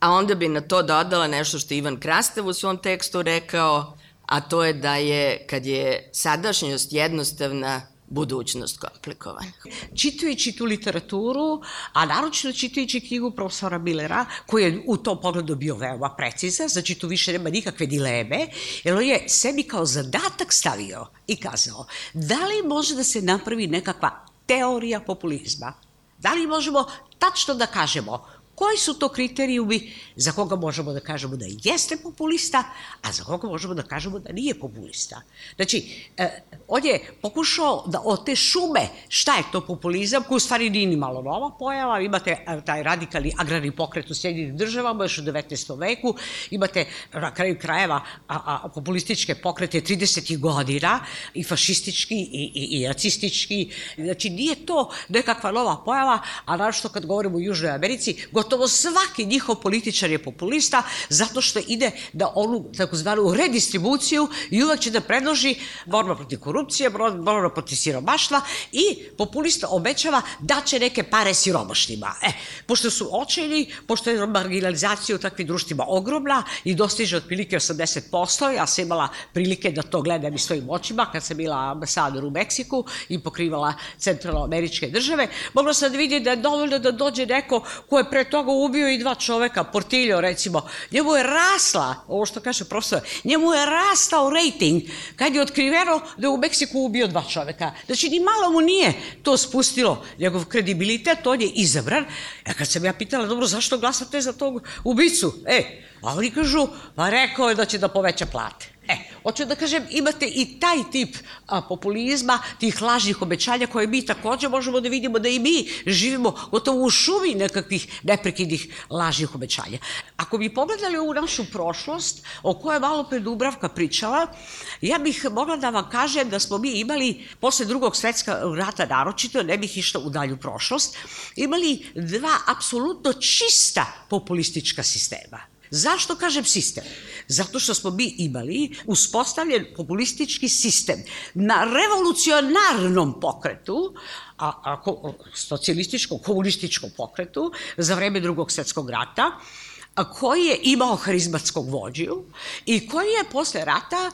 A onda bi na to dodala nešto što Ivan Krastev u svom tekstu rekao, a to je da je, kad je sadašnjost jednostavna, budućnost komplikovana. Čitajući tu literaturu, a naročito čitajući knjigu profesora Millera, koji je u tom pogledu bio veoma precizan, znači tu više nema nikakve dileme, jer on je sebi kao zadatak stavio i kazao da li može da se napravi nekakva teorija populizma? Da li možemo tačno da kažemo koji su to kriterijumi za koga možemo da kažemo da jeste populista, a za koga možemo da kažemo da nije populista. Znači, e, on je pokušao da od te šume šta je to populizam, koja u stvari nije ni malo nova pojava, imate e, taj radikalni agrarni pokret u Sjedinim državama još u 19. veku, imate na kraju krajeva a, a, populističke pokrete 30. godina i fašistički i, i, i nacistički, znači nije to nekakva nova pojava, a našto kad govorimo o Južnoj Americi, gotovo svaki njihov političar je populista zato što ide da onu takozvanu redistribuciju i uvek će da predloži borba protiv korupcije, borba protiv siromaštva i populista obećava da će neke pare siromašnima. E, pošto su očajni, pošto je marginalizacija u takvim društvima ogromna i dostiže otprilike 80%, ja sam imala prilike da to gledam i svojim očima kad sam bila ambasador u Meksiku i pokrivala centralnoameričke države, mogla sam da vidi da je dovoljno da dođe neko ko je pre toga ubio i dva čoveka, Portillo recimo, njemu je rasla, ovo što kaže profesor, njemu je rastao rating kad je otkriveno da je u Meksiku ubio dva čoveka. Znači, ni malo mu nije to spustilo njegov kredibilitet, on je izabran. Ja kad sam ja pitala, dobro, zašto glasate za tog ubicu? E, a oni kažu, pa rekao je da će da poveća plate. E, hoću da kažem, imate i taj tip a, populizma, tih lažnih obećanja koje mi takođe možemo da vidimo da i mi živimo gotovo u šumi nekakvih neprekidnih lažnih obećanja. Ako bi pogledali ovu našu prošlost, o kojoj je malo pre Dubravka pričala, ja bih mogla da vam kažem da smo mi imali, posle drugog svetskog rata naročito, ne bih išla u dalju prošlost, imali dva apsolutno čista populistička sistema. Zašto kažem sistem? Zato što smo mi imali uspostavljen populistički sistem na revolucionarnom pokretu, a, a socijalističkom, komunističkom pokretu za vreme drugog svetskog rata, a koji je imao harizmatskog vođu i koji je posle rata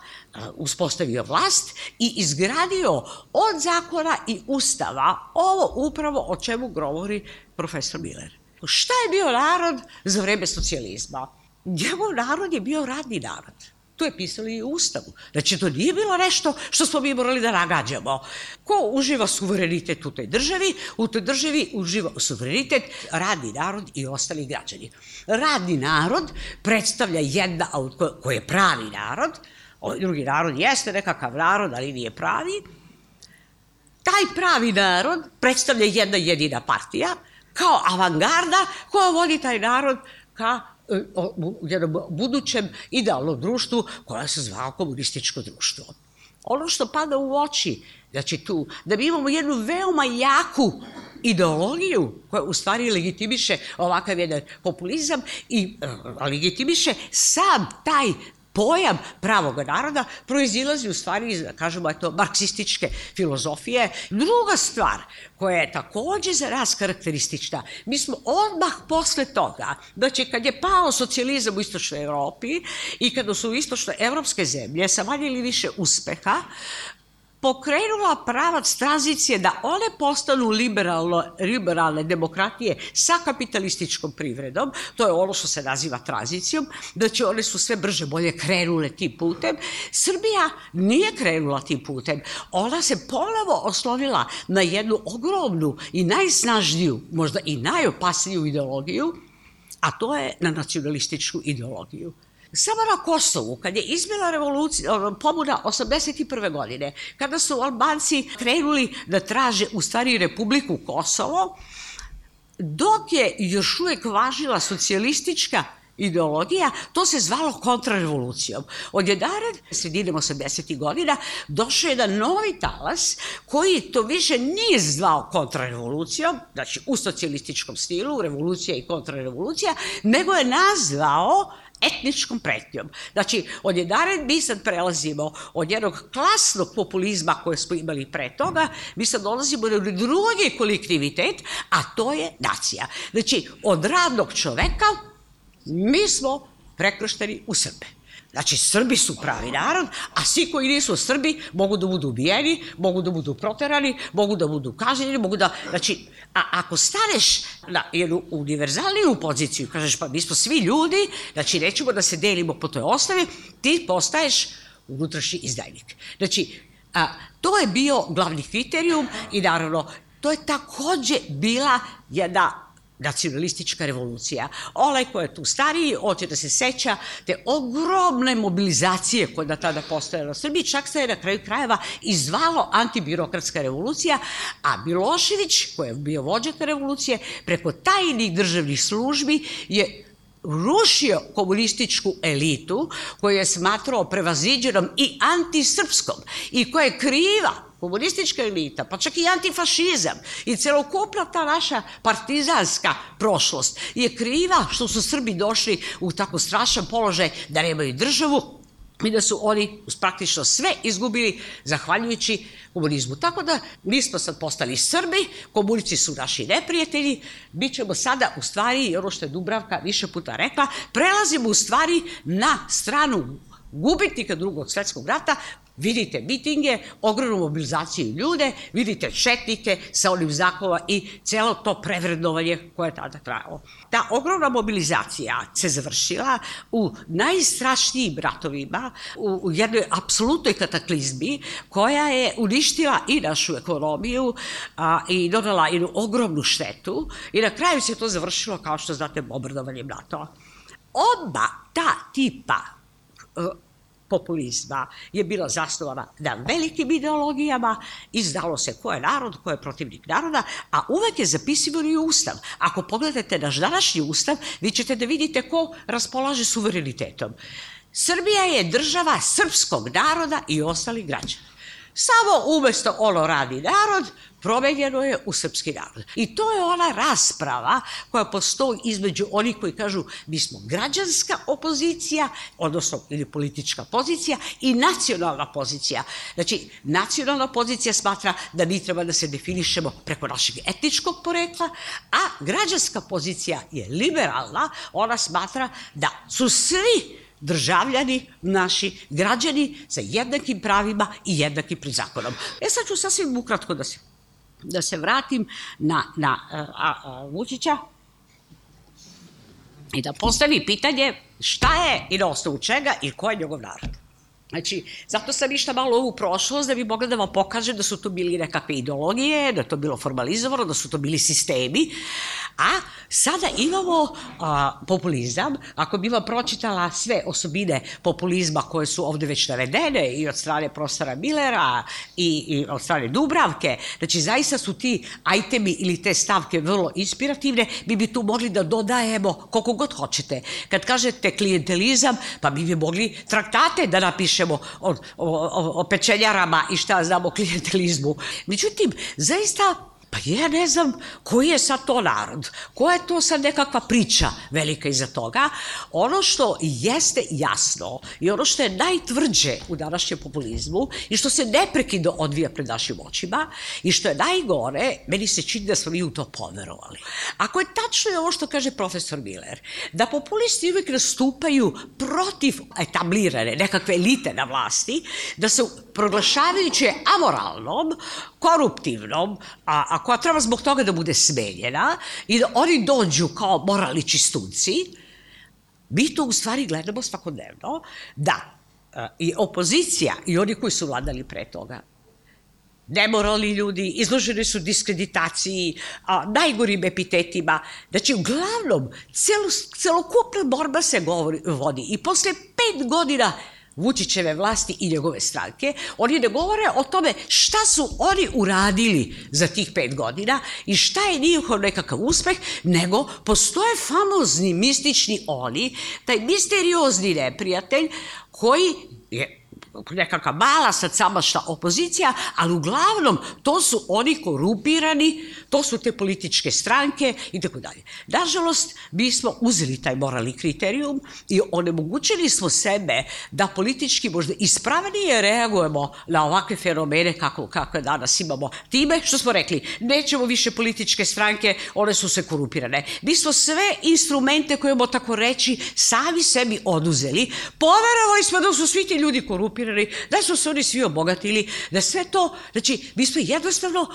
uspostavio vlast i izgradio od zakona i ustava ovo upravo o čemu govori profesor Miller. Šta je bio narod za vreme socijalizma? Njegov narod je bio radni narod. To je pisalo i u Ustavu. Znači, to nije bilo nešto što smo mi morali da nagađamo. Ko uživa suverenitet u toj državi? U toj državi uživa suverenitet radni narod i ostali građani. Radni narod predstavlja jedna, ko je pravi narod, ovaj drugi narod jeste nekakav narod, ali nije pravi, taj pravi narod predstavlja jedna jedina partija, kao avangarda koja vodi taj narod ka u jednom budućem idealnom društvu koja se zvao komunističko društvo. Ono što pada u oči, znači tu, da mi imamo jednu veoma jaku ideologiju koja u stvari legitimiše ovakav jedan populizam i uh, legitimiše sam taj pojam pravog naroda proizilazi u stvari iz, da kažemo, eto, marksističke filozofije. Druga stvar koja je takođe za nas karakteristična, mi smo odmah posle toga, znači kad je pao socijalizam u istočnoj Evropi i kada su istočne evropske zemlje sa manje ili više uspeha, pokrenula pravac tranzicije da one postanu liberalno, liberalne demokratije sa kapitalističkom privredom, to je ono što se naziva tranzicijom, da će one su sve brže bolje krenule tim putem. Srbija nije krenula tim putem. Ona se ponovo oslovila na jednu ogromnu i najsnažniju, možda i najopasniju ideologiju, a to je na nacionalističku ideologiju. Samo na Kosovu, kad je izbila revolucija, pobuda 81. godine, kada su Albanci krenuli da traže u stvari Republiku Kosovo, dok je još uvek važila socijalistička ideologija, to se zvalo kontrarevolucijom. Od jedaren, sredinom 80. godina, došao je jedan novi talas koji to više nije zvao kontrarevolucijom, znači u socijalističkom stilu, revolucija i kontrarevolucija, nego je nazvao etničkom pretnjom. Znači, od jedaren mi sad prelazimo od jednog klasnog populizma koje smo imali pre toga, mi sad dolazimo na drugi kolektivitet, a to je nacija. Znači, od radnog čoveka mi smo prekršteni u Srbe. Znači, Srbi su pravi narod, a svi koji nisu Srbi mogu da budu ubijeni, mogu da budu proterani, mogu da budu kažnjeni, mogu da... Znači, a ako staneš na jednu univerzalniju poziciju, kažeš pa mi smo svi ljudi, znači nećemo da se delimo po toj osnovi, ti postaješ unutrašnji izdajnik. Znači, a, to je bio glavni kriterijum i naravno, to je takođe bila jedna nacionalistička revolucija. Olaj ko je tu stariji, hoće da se seća te ogromne mobilizacije koja da tada postojala u Srbiji, čak se je na kraju krajeva izvalo antibirokratska revolucija, a Milošević, koji je bio vođa te revolucije, preko tajnih državnih službi je rušio komunističku elitu koju je smatrao prevaziđenom i antisrpskom i koja je kriva komunistička elita, pa čak i antifašizam i celokupna ta naša partizanska prošlost je kriva što su Srbi došli u tako strašan položaj da nemaju državu i da su oni praktično sve izgubili zahvaljujući komunizmu. Tako da mi smo sad postali Srbi, komunici su naši neprijatelji, mi ćemo sada u stvari, ono što je Dubravka više puta rekla, prelazimo u stvari na stranu gubitnika drugog svetskog rata Vidite mitinge, ogromnu mobilizaciju ljude, vidite četnike sa onim znakova i celo to prevrednovanje koje je tada trajalo. Ta ogromna mobilizacija se završila u najstrašnijim ratovima, u, jednoj apsolutnoj kataklizmi koja je uništila i našu ekonomiju a, i donala jednu ogromnu štetu i na kraju se to završilo kao što znate bombardovanjem NATO. Oba ta tipa populizma je bila zasnovana na velikim ideologijama i znalo se ko je narod, ko je protivnik naroda, a uvek je zapisivan i ustav. Ako pogledate naš današnji ustav, vi ćete da vidite ko raspolaže suverenitetom. Srbija je država srpskog naroda i ostalih građana. Samo umesto ono radi narod, promenjeno je u srpski narod. I to je ona rasprava koja postoji između onih koji kažu mi smo građanska opozicija, odnosno ili politička pozicija i nacionalna pozicija. Znači, nacionalna pozicija smatra da mi treba da se definišemo preko našeg etničkog porekla, a građanska pozicija je liberalna, ona smatra da su svi državljani, naši građani sa jednakim pravima i jednakim pred zakonom. E sad ću sasvim ukratko da se, da se vratim na, na a, a, Vučića. i da postavi pitanje šta je i na osnovu čega i ko je njegov narod. Znači, zato sam išla malo ovu prošlost da bi mogla da vam pokaže da su to bili nekakve ideologije, da to bilo formalizovano, da su to bili sistemi, a sada imamo a, populizam. Ako bi vam pročitala sve osobine populizma koje su ovde već navedene i od strane profesora Millera i, i od strane Dubravke, znači zaista su ti ajtemi ili te stavke vrlo inspirativne, mi bi tu mogli da dodajemo koliko god hoćete. Kad kažete klijentelizam, pa mi bi mogli traktate da napišemo pišemo o, o, o, o pečenjarama i šta znamo o klijentelizmu. Međutim, zaista Pa ja ne znam koji je sad to narod, koja je to sad nekakva priča velika iza toga. Ono što jeste jasno i ono što je najtvrđe u današnjem populizmu i što se neprekidno odvija pred našim očima i što je najgore, meni se čini da smo mi u to poverovali. Ako je tačno je ovo što kaže profesor Miller, da populisti uvek nastupaju protiv etablirane nekakve elite na vlasti, da se proglašavajući amoralnom, koruptivnom, a, a koja treba zbog toga da bude smenjena i da oni dođu kao moralni čistunci, mi to u stvari gledamo svakodnevno, da a, i opozicija i oni koji su vladali pre toga, nemoralni ljudi, izloženi su diskreditaciji, a, najgorim epitetima. Znači, uglavnom, celo, celokupna borba se govori, vodi i posle pet godina Vučićeve vlasti i njegove stranke, oni ne govore o tome šta su oni uradili za tih pet godina i šta je njihov nekakav uspeh, nego postoje famozni, mistični oni, taj misteriozni neprijatelj koji je nekakva mala sad samašta opozicija, ali uglavnom to su oni korupirani, to su te političke stranke i tako dalje. Nažalost, mi smo uzeli taj moralni kriterijum i onemogućili smo sebe da politički možda ispravnije reagujemo na ovakve fenomene kako, kako danas imamo. Time što smo rekli, nećemo više političke stranke, one su se korupirane. Mi smo sve instrumente koje imamo tako reći sami sebi oduzeli. Poverovali smo da su svi ti ljudi korupirani korumpirani, da su se oni svi obogatili, da sve to, znači, mi smo jednostavno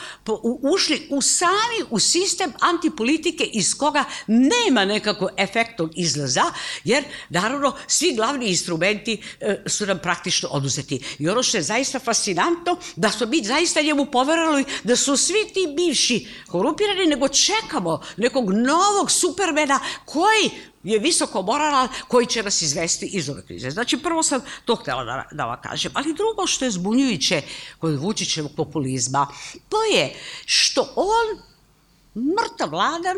ušli u sami, u sistem antipolitike iz koga nema nekako efektog izlaza, jer, naravno, svi glavni instrumenti e, su nam praktično oduzeti. I ono što je zaista fascinantno, da smo mi zaista njemu poverali da su svi ti bivši korumpirani, nego čekamo nekog novog supermena koji je visoko moralan koji će nas izvesti iz ove krize. Znači, prvo sam to htela da, da vam kažem. Ali drugo što je zbunjujuće kod Vučićevog populizma, to je što on mrtav vladan,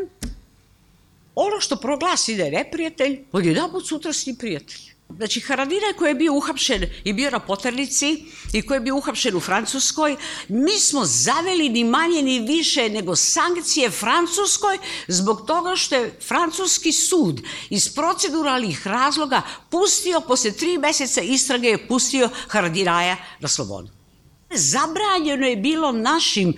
ono što proglasi da je neprijatelj, on je napod sutra s njim prijatelj. Znači, Haradina koji je bio uhapšen i bio na poternici i koji je bio uhapšen u Francuskoj, mi smo zaveli ni manje ni više nego sankcije Francuskoj zbog toga što je francuski sud iz proceduralnih razloga pustio, posle tri meseca istrage je pustio Haradinaja na slobodu. Zabranjeno je bilo našim,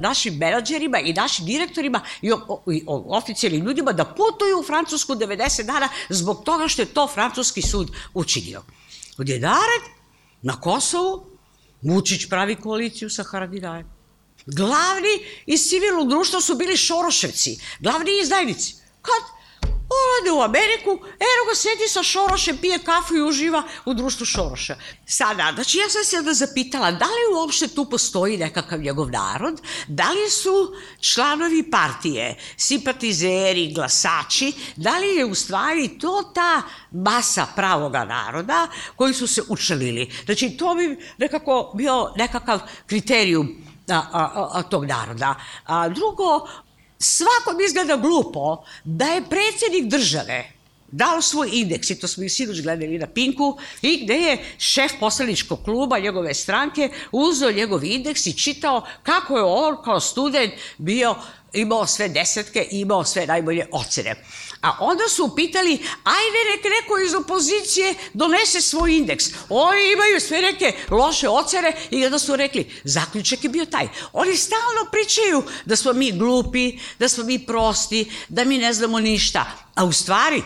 našim menadžerima i našim direktorima i, o, i oficijalnim ljudima da putuju u Francusku 90 dana zbog toga što je to francuski sud učinio. Odjedared, na Kosovu, Vučić pravi koaliciju sa Haradinajem. Glavni iz civilnog društva su bili Šoroševci, glavni izdajnici. Kad ode u Ameriku, eno ga sedi sa Šorošem, pije kafu i uživa u društvu Šoroša. Sada, znači ja sam se onda zapitala, da li uopšte tu postoji nekakav njegov narod, da li su članovi partije, simpatizeri, glasači, da li je u stvari to ta masa pravoga naroda koji su se učelili. Znači, to bi nekako bio nekakav kriterijum a, a, a tog naroda. A drugo, svakom izgleda glupo da je predsjednik države dao svoj indeks, i to smo i sinoć gledali na Pinku, i gde je šef poslaničkog kluba njegove stranke uzeo njegov indeks i čitao kako je on kao student bio imao sve desetke i imao sve najbolje ocene. A onda su pitali, ajde nek neko iz opozicije donese svoj indeks. Oni imaju sve neke loše ocene i onda su rekli, zaključak je bio taj. Oni stalno pričaju da smo mi glupi, da smo mi prosti, da mi ne znamo ništa. A u stvari,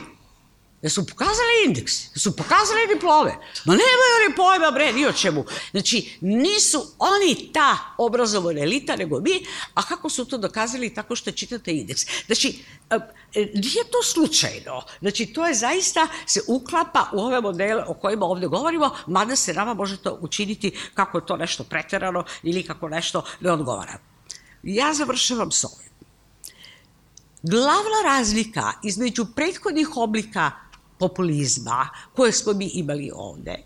Jesu pokazali indeks, jesu pokazali diplome. Ma nemaju oni pojma, bre, ni o čemu. Znači, nisu oni ta obrazovana elita, nego mi, a kako su to dokazali tako što čitate indeks. Znači, e, nije to slučajno. Znači, to je zaista, se uklapa u ove modele o kojima ovde govorimo, mada se nama može to učiniti kako je to nešto preterano ili kako nešto ne odgovara. Ja završavam s ovim. Glavna razlika između prethodnih oblika populizma koje smo mi imali ovde.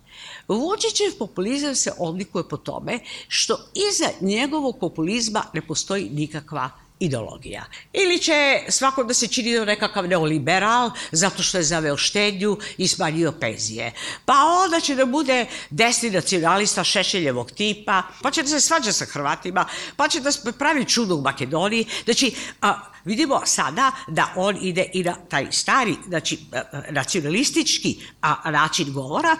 Vučićev populizam se odlikuje po tome što iza njegovog populizma ne postoji nikakva ideologija. Ili će svako da se čini da nekakav neoliberal zato što je zaveo štednju i smanjio penzije. Pa onda će da bude desni nacionalista Šešeljevog tipa, pa će da se svađa sa Hrvatima, pa će da pravi čudo u Makedoniji. Znači, a, vidimo sada da on ide i na taj stari, znači, nacionalistički a, način govora,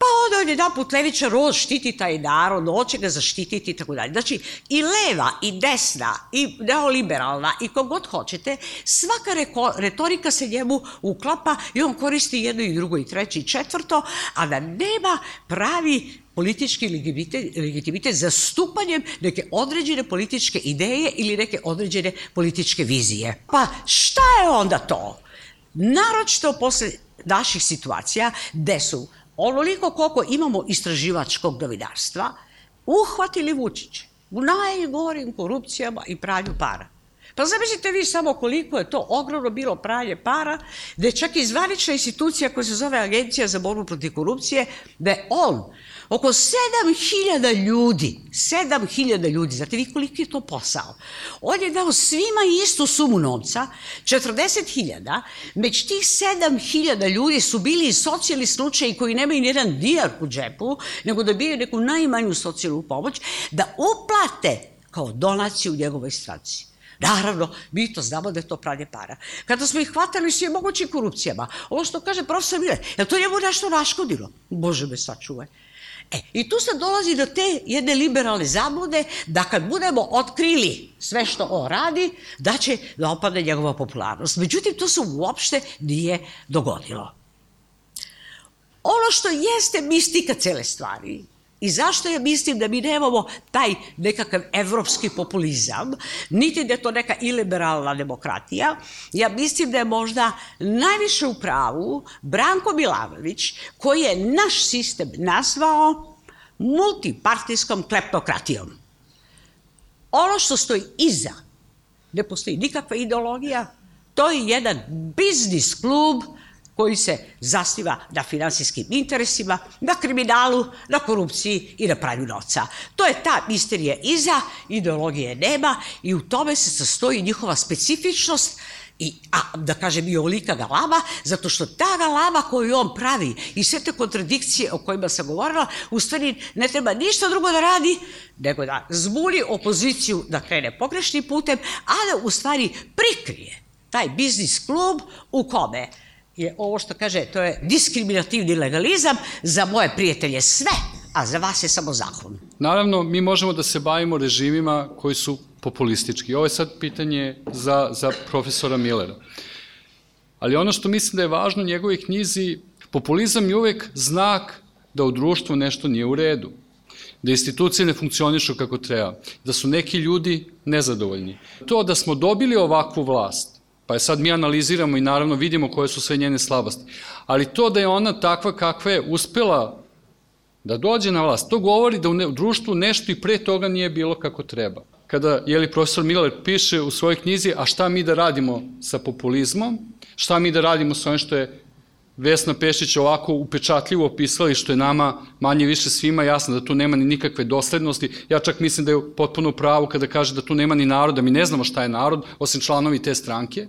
Pa onda on jedan put Levića Roz štiti taj narod, hoće ga zaštititi i tako dalje. Znači, i leva, i desna, i neoliberalna, i kogod hoćete, svaka reko, retorika se njemu uklapa i on koristi jedno i drugo i treće i četvrto, a da nema pravi politički legitimitet, legitimitet zastupanjem neke određene političke ideje ili neke određene političke vizije. Pa šta je onda to? Naročito posle naših situacija gde su onoliko koliko imamo istraživačkog novinarstva, uhvatili Vučiće u najgorim korupcijama i pranju para. Pa zamislite vi samo koliko je to ogromno bilo pranje para, da je čak i zvanična institucija koja se zove Agencija za borbu protiv korupcije, da je on Oko 7000 ljudi, 7000 ljudi, znate vi koliki je to posao? On je dao svima istu sumu novca, 40.000, među tih 7000 ljudi su bili socijalni slučaji koji nemaju nijedan dijar u džepu, nego da biju neku najmanju socijalnu pomoć, da uplate kao donaciju njegovoj stranci. Naravno, mi to znamo da je to pranje para. Kada smo ih hvatali svim mogućim korupcijama, ovo što kaže profesor Mile, je to njemu nešto naškodilo? Bože me sačuvaj. E, I tu se dolazi do te jedne liberalne zablude da kad budemo otkrili sve što on radi, da će da opade njegova popularnost. Međutim, to se uopšte nije dogodilo. Ono što jeste mistika cele stvari I zašto ja mislim da mi nemamo taj nekakav evropski populizam, niti da je to neka iliberalna demokratija, ja mislim da je možda najviše u pravu Branko Milanović, koji je naš sistem nazvao multipartijskom kleptokratijom. Ono što stoji iza, ne postoji nikakva ideologija, to je jedan biznis klub koji se zasniva na finansijskim interesima, na kriminalu, na korupciji i na pranju novca. To je ta misterija iza, ideologije nema i u tome se sastoji njihova specifičnost I, a, da kažem, i ovolika galama, zato što ta galama koju on pravi i sve te kontradikcije o kojima sam govorila, u stvari ne treba ništa drugo da radi, nego da zbuni opoziciju da krene pogrešnim putem, a da u stvari prikrije taj biznis klub u kome je ovo što kaže, to je diskriminativni legalizam, za moje prijatelje sve, a za vas je samo zakon. Naravno, mi možemo da se bavimo režimima koji su populistički. Ovo je sad pitanje za, za profesora Millera. Ali ono što mislim da je važno u njegovoj knjizi, populizam je uvek znak da u društvu nešto nije u redu da institucije ne funkcionišu kako treba, da su neki ljudi nezadovoljni. To da smo dobili ovakvu vlast, Pa je sad mi analiziramo i naravno vidimo koje su sve njene slabosti. Ali to da je ona takva kakva je uspela da dođe na vlast, to govori da u, ne, u društvu nešto i pre toga nije bilo kako treba. Kada, jeli, profesor Miller piše u svojoj knjizi, a šta mi da radimo sa populizmom, šta mi da radimo sa onim što je Vesna Pešić ovako upečatljivo opisala i što je nama manje više svima jasno da tu nema ni nikakve doslednosti. Ja čak mislim da je potpuno pravo kada kaže da tu nema ni naroda, mi ne znamo šta je narod, osim članovi te stranke.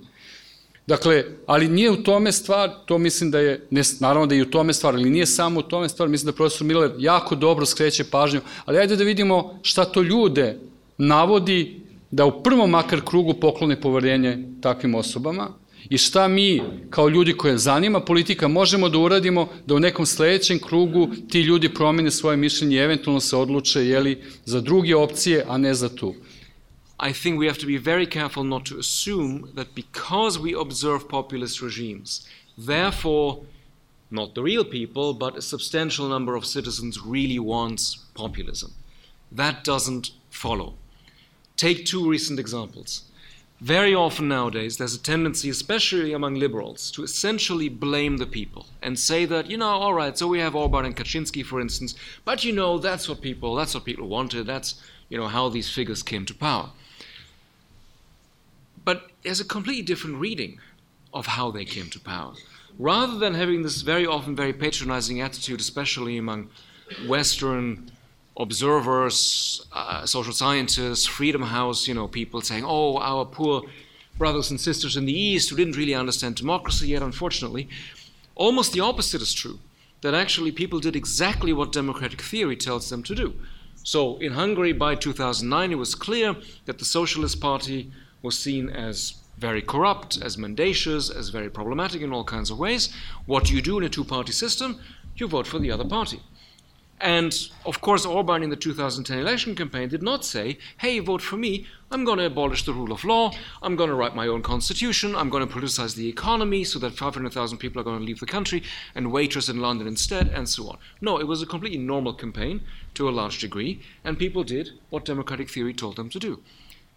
Dakle, ali nije u tome stvar, to mislim da je, ne, naravno da je i u tome stvar, ali nije samo u tome stvar, mislim da profesor Miller jako dobro skreće pažnju, ali ajde da vidimo šta to ljude navodi da u prvom makar krugu poklone poverenje takvim osobama i šta mi kao ljudi koje zanima politika možemo da uradimo da u nekom sledećem krugu ti ljudi promene svoje mišljenje i eventualno se odluče jeli, za druge opcije, a ne za tu. I think we have to be very careful not to assume that because we observe populist regimes Therefore, not the real people, but a substantial number of citizens really wants populism. That doesn't follow. Take two recent examples. Very often nowadays, there's a tendency, especially among liberals, to essentially blame the people and say that, you know, all right, so we have Orban and Kaczynski, for instance, but you know, that's what people, that's what people wanted, that's, you know, how these figures came to power. But there's a completely different reading of how they came to power. Rather than having this very often very patronizing attitude, especially among Western observers, uh, social scientists, Freedom House, you know, people saying, "Oh, our poor brothers and sisters in the East who didn't really understand democracy yet." Unfortunately, almost the opposite is true. That actually people did exactly what democratic theory tells them to do. So in Hungary by 2009, it was clear that the Socialist Party was seen as very corrupt, as mendacious, as very problematic in all kinds of ways. What do you do in a two party system? You vote for the other party. And of course, Orban in the 2010 election campaign did not say, hey, vote for me. I'm going to abolish the rule of law. I'm going to write my own constitution. I'm going to politicize the economy so that 500,000 people are going to leave the country and waitress in London instead, and so on. No, it was a completely normal campaign to a large degree, and people did what democratic theory told them to do.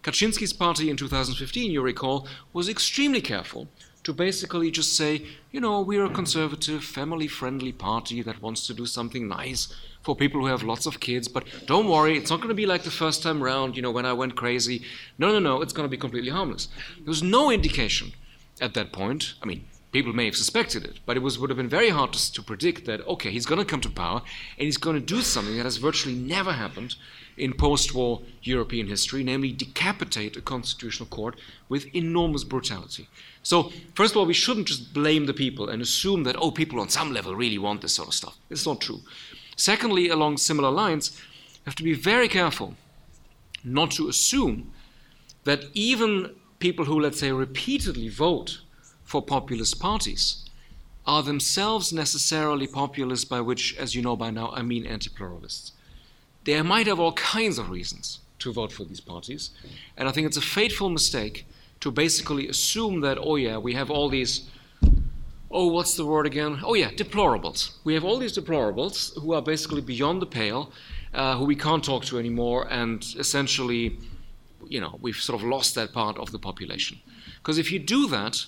Kaczynski's party in 2015, you recall, was extremely careful to basically just say, you know, we're a conservative, family friendly party that wants to do something nice for people who have lots of kids, but don't worry, it's not going to be like the first time round, you know, when I went crazy. No, no, no, it's going to be completely harmless. There was no indication at that point. I mean, people may have suspected it, but it was, would have been very hard to, to predict that, okay, he's going to come to power and he's going to do something that has virtually never happened in post war European history, namely decapitate a constitutional court with enormous brutality. So, first of all, we shouldn't just blame the people and assume that, oh, people on some level really want this sort of stuff. It's not true. Secondly, along similar lines, you have to be very careful not to assume that even people who, let's say, repeatedly vote for populist parties are themselves necessarily populist, by which, as you know by now, I mean anti pluralists. They might have all kinds of reasons to vote for these parties, and I think it's a fateful mistake to basically assume that, oh, yeah, we have all these, oh, what's the word again? Oh, yeah, deplorables. We have all these deplorables who are basically beyond the pale, uh, who we can't talk to anymore, and essentially, you know, we've sort of lost that part of the population. Because if you do that,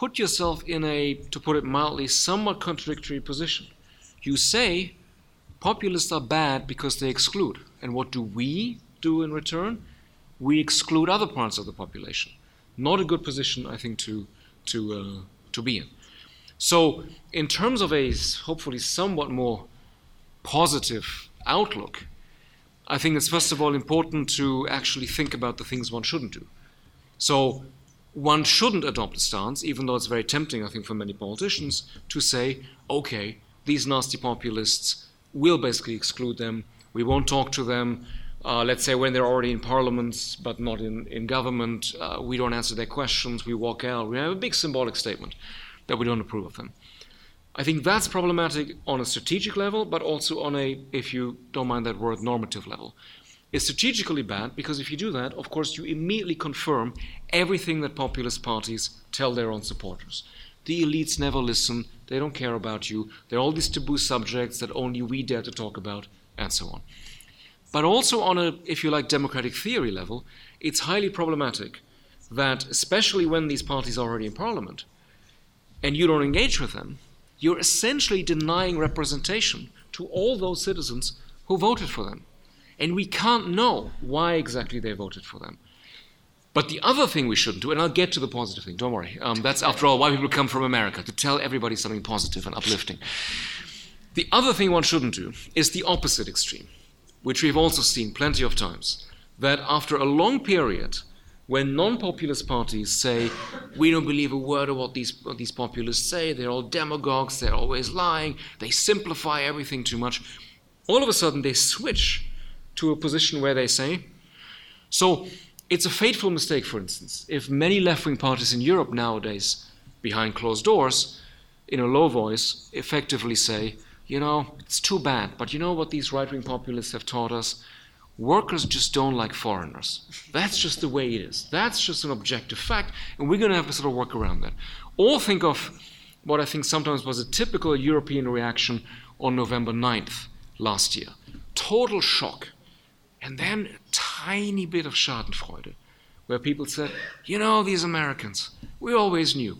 put yourself in a, to put it mildly, somewhat contradictory position. You say, Populists are bad because they exclude. And what do we do in return? We exclude other parts of the population. Not a good position, I think, to, to, uh, to be in. So, in terms of a hopefully somewhat more positive outlook, I think it's first of all important to actually think about the things one shouldn't do. So, one shouldn't adopt a stance, even though it's very tempting, I think, for many politicians, to say, okay, these nasty populists will basically exclude them. We won't talk to them. Uh, let's say when they're already in parliament but not in, in government, uh, we don't answer their questions, we walk out. We have a big symbolic statement that we don't approve of them. I think that's problematic on a strategic level, but also on a, if you don't mind that word, normative level. It's strategically bad because if you do that, of course, you immediately confirm everything that populist parties tell their own supporters. The elites never listen, they don't care about you. There are all these taboo subjects that only we dare to talk about, and so on. But also, on a, if you like, democratic theory level, it's highly problematic that, especially when these parties are already in parliament, and you don't engage with them, you're essentially denying representation to all those citizens who voted for them. And we can't know why exactly they voted for them. But the other thing we shouldn't do, and I'll get to the positive thing, don't worry. Um, that's, after all, why people come from America, to tell everybody something positive and uplifting. The other thing one shouldn't do is the opposite extreme, which we've also seen plenty of times. That after a long period, when non populist parties say, we don't believe a word of what these, what these populists say, they're all demagogues, they're always lying, they simplify everything too much, all of a sudden they switch to a position where they say, so it's a fateful mistake, for instance, if many left wing parties in Europe nowadays, behind closed doors, in a low voice, effectively say, you know, it's too bad, but you know what these right wing populists have taught us? Workers just don't like foreigners. That's just the way it is. That's just an objective fact, and we're going to have to sort of work around that. Or think of what I think sometimes was a typical European reaction on November 9th last year. Total shock. And then a tiny bit of Schadenfreude, where people said, you know, these Americans, we always knew.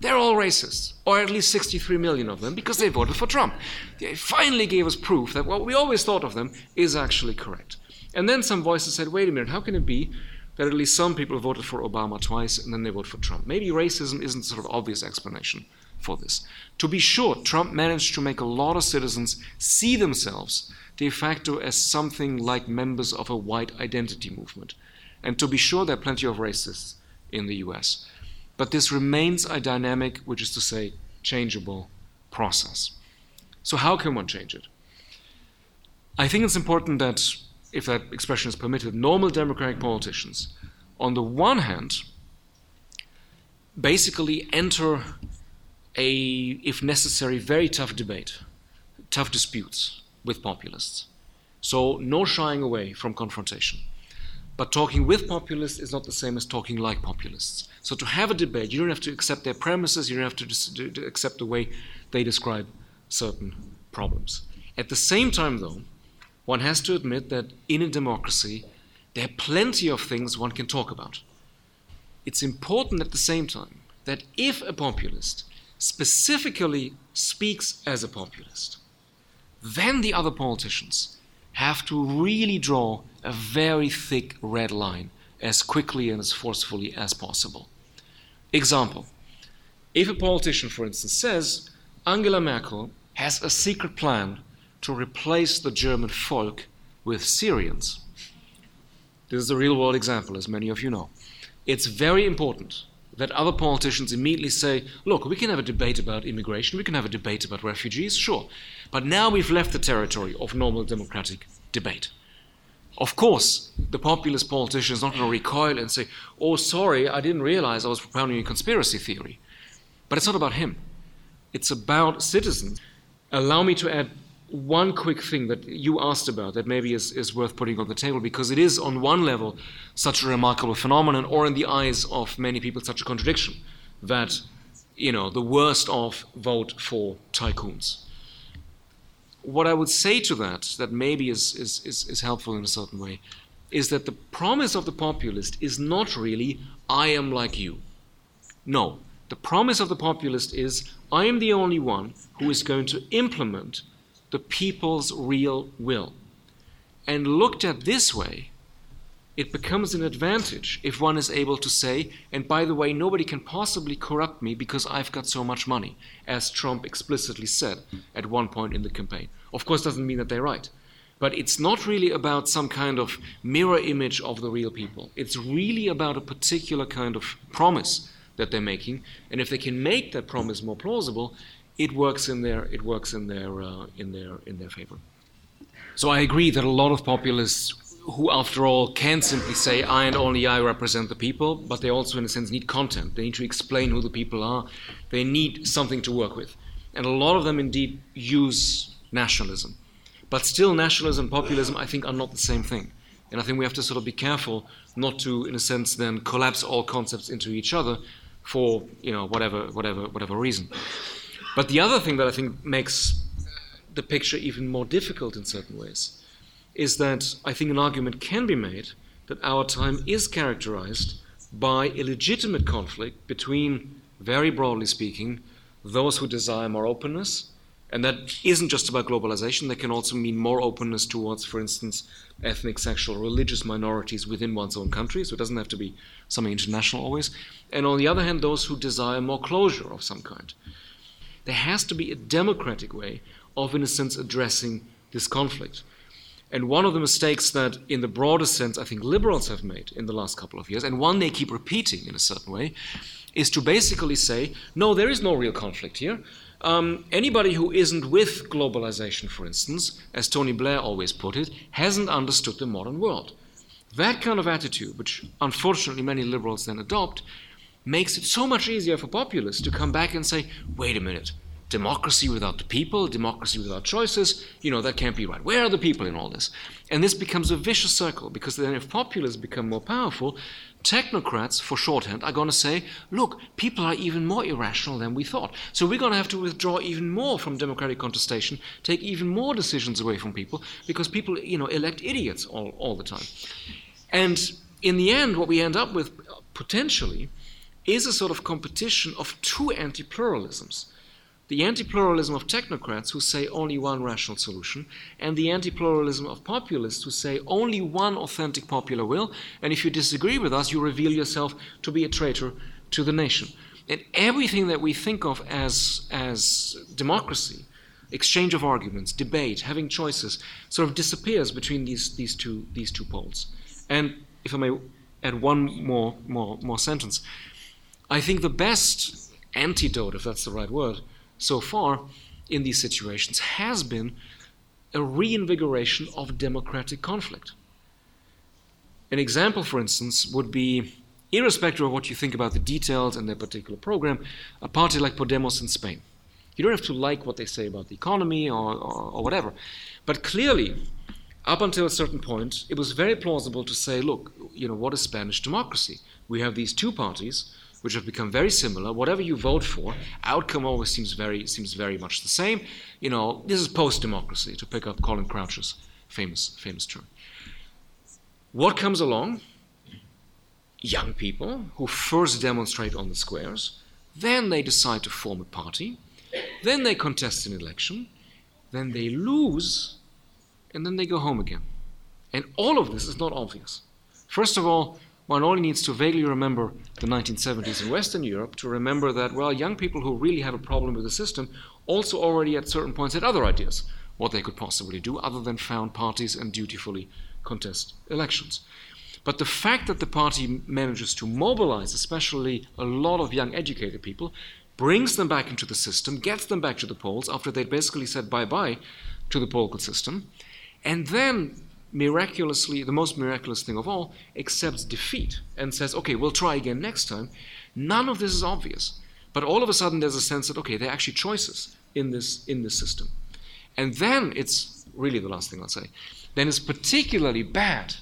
They're all racists, or at least 63 million of them, because they voted for Trump. They finally gave us proof that what we always thought of them is actually correct. And then some voices said, wait a minute, how can it be that at least some people voted for Obama twice and then they vote for Trump? Maybe racism isn't sort of obvious explanation for this. To be sure, Trump managed to make a lot of citizens see themselves de facto as something like members of a white identity movement. And to be sure, there are plenty of racists in the US. But this remains a dynamic, which is to say, changeable process. So, how can one change it? I think it's important that, if that expression is permitted, normal democratic politicians, on the one hand, basically enter a, if necessary, very tough debate, tough disputes with populists. So, no shying away from confrontation. But talking with populists is not the same as talking like populists. So to have a debate, you don't have to accept their premises, you don't have to, to, to accept the way they describe certain problems. At the same time, though, one has to admit that in a democracy, there are plenty of things one can talk about. It's important at the same time that if a populist specifically speaks as a populist, then the other politicians have to really draw a very thick red line as quickly and as forcefully as possible. Example If a politician, for instance, says Angela Merkel has a secret plan to replace the German folk with Syrians, this is a real world example, as many of you know. It's very important that other politicians immediately say, look, we can have a debate about immigration, we can have a debate about refugees, sure. But now we've left the territory of normal democratic debate. Of course, the populist politician is not going to recoil and say, oh, sorry, I didn't realize I was propounding a conspiracy theory. But it's not about him, it's about citizens. Allow me to add one quick thing that you asked about that maybe is, is worth putting on the table because it is, on one level, such a remarkable phenomenon, or in the eyes of many people, such a contradiction that, you know, the worst of vote for tycoons what I would say to that, that maybe is, is, is, is, helpful in a certain way, is that the promise of the populist is not really, I am like you. No. The promise of the populist is, I am the only one who is going to implement the people's real will. And looked at this way, it becomes an advantage if one is able to say, and by the way, nobody can possibly corrupt me because I've got so much money, as Trump explicitly said at one point in the campaign. Of course, doesn't mean that they're right. But it's not really about some kind of mirror image of the real people. It's really about a particular kind of promise that they're making. And if they can make that promise more plausible, it works in their, it works in their, uh, in their, in their favor. So I agree that a lot of populists who, after all, can simply say, I and only I represent the people, but they also, in a sense, need content. They need to explain who the people are. They need something to work with. And a lot of them indeed use nationalism. But still, nationalism and populism, I think, are not the same thing. And I think we have to sort of be careful not to, in a sense, then collapse all concepts into each other for, you know, whatever, whatever, whatever reason. But the other thing that I think makes the picture even more difficult in certain ways is that I think an argument can be made that our time is characterized by a legitimate conflict between, very broadly speaking, those who desire more openness. And that isn't just about globalization, that can also mean more openness towards, for instance, ethnic, sexual, religious minorities within one's own country. So it doesn't have to be something international always. And on the other hand, those who desire more closure of some kind. There has to be a democratic way of, in a sense, addressing this conflict. And one of the mistakes that, in the broader sense, I think liberals have made in the last couple of years, and one they keep repeating in a certain way, is to basically say, no, there is no real conflict here. Um, anybody who isn't with globalization, for instance, as Tony Blair always put it, hasn't understood the modern world. That kind of attitude, which unfortunately many liberals then adopt, makes it so much easier for populists to come back and say, wait a minute, democracy without the people, democracy without choices, you know, that can't be right. Where are the people in all this? And this becomes a vicious circle because then if populists become more powerful, technocrats, for shorthand, are going to say, look, people are even more irrational than we thought. So we're going to have to withdraw even more from democratic contestation, take even more decisions away from people because people, you know, elect idiots all, all the time. And in the end, what we end up with potentially is a sort of competition of two anti pluralisms the anti pluralism of technocrats who say only one rational solution, and the anti pluralism of populists who say only one authentic popular will, and if you disagree with us, you reveal yourself to be a traitor to the nation. And everything that we think of as, as democracy, exchange of arguments, debate, having choices, sort of disappears between these, these, two, these two poles. And if I may add one more, more, more sentence, I think the best antidote, if that's the right word, so far in these situations has been a reinvigoration of democratic conflict. An example, for instance, would be irrespective of what you think about the details and their particular program, a party like Podemos in Spain. You don't have to like what they say about the economy or, or, or whatever. But clearly, up until a certain point, it was very plausible to say, look, you know, what is Spanish democracy? We have these two parties which have become very similar. Whatever you vote for, outcome always seems very seems very much the same. You know, this is post-democracy, to pick up Colin Crouch's famous famous term. What comes along? Young people who first demonstrate on the squares, then they decide to form a party, then they contest an election, then they lose, and then they go home again. And all of this is not obvious. First of all, one only needs to vaguely remember the 1970s in Western Europe to remember that, well, young people who really have a problem with the system also already at certain points had other ideas what they could possibly do other than found parties and dutifully contest elections. But the fact that the party manages to mobilize, especially a lot of young educated people, brings them back into the system, gets them back to the polls after they'd basically said bye bye to the political system, and then miraculously, the most miraculous thing of all, accepts defeat and says, okay, we'll try again next time. None of this is obvious. But all of a sudden, there's a sense that, okay, there are actually choices in this, in this system. And then it's really the last thing I'll say. Then it's particularly bad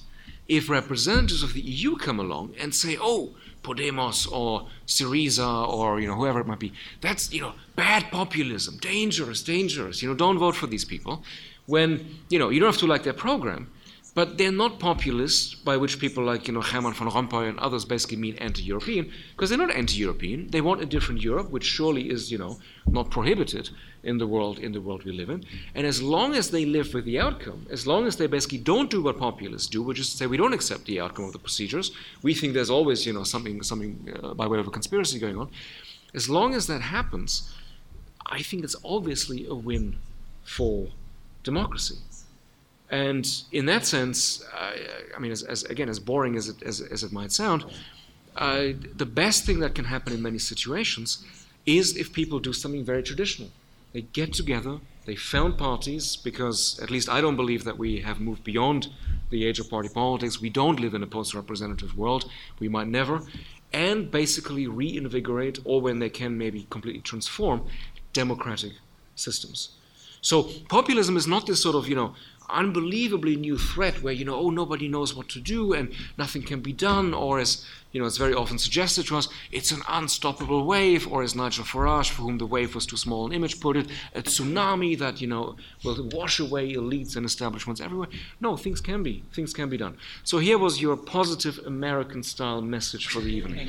if representatives of the EU come along and say, oh, Podemos or Syriza or you know whoever it might be, that's you know bad populism, dangerous, dangerous. You know, don't vote for these people. When you know you don't have to like their program, but they're not populist, by which people like you know Herman van Rompuy and others basically mean anti-European, because they're not anti-European. They want a different Europe, which surely is you know not prohibited in the world in the world we live in. And as long as they live with the outcome, as long as they basically don't do what populists do, which is to say we don't accept the outcome of the procedures, we think there's always you know something something uh, by way of a conspiracy going on. As long as that happens, I think it's obviously a win for democracy. And in that sense, uh, I mean, as, as, again, as boring as it, as, as it might sound, uh, the best thing that can happen in many situations is if people do something very traditional. They get together, they found parties, because at least I don't believe that we have moved beyond the age of party politics. We don't live in a post representative world. We might never. And basically reinvigorate, or when they can, maybe completely transform democratic systems. So populism is not this sort of, you know, unbelievably new threat where, you know, oh, nobody knows what to do and nothing can be done, or as, you know, it's very often suggested to us, it's an unstoppable wave, or as Nigel Farage, for whom the wave was too small an image, put it, a tsunami that, you know, will wash away elites and establishments everywhere. No, things can be, things can be done. So here was your positive American style message for the evening.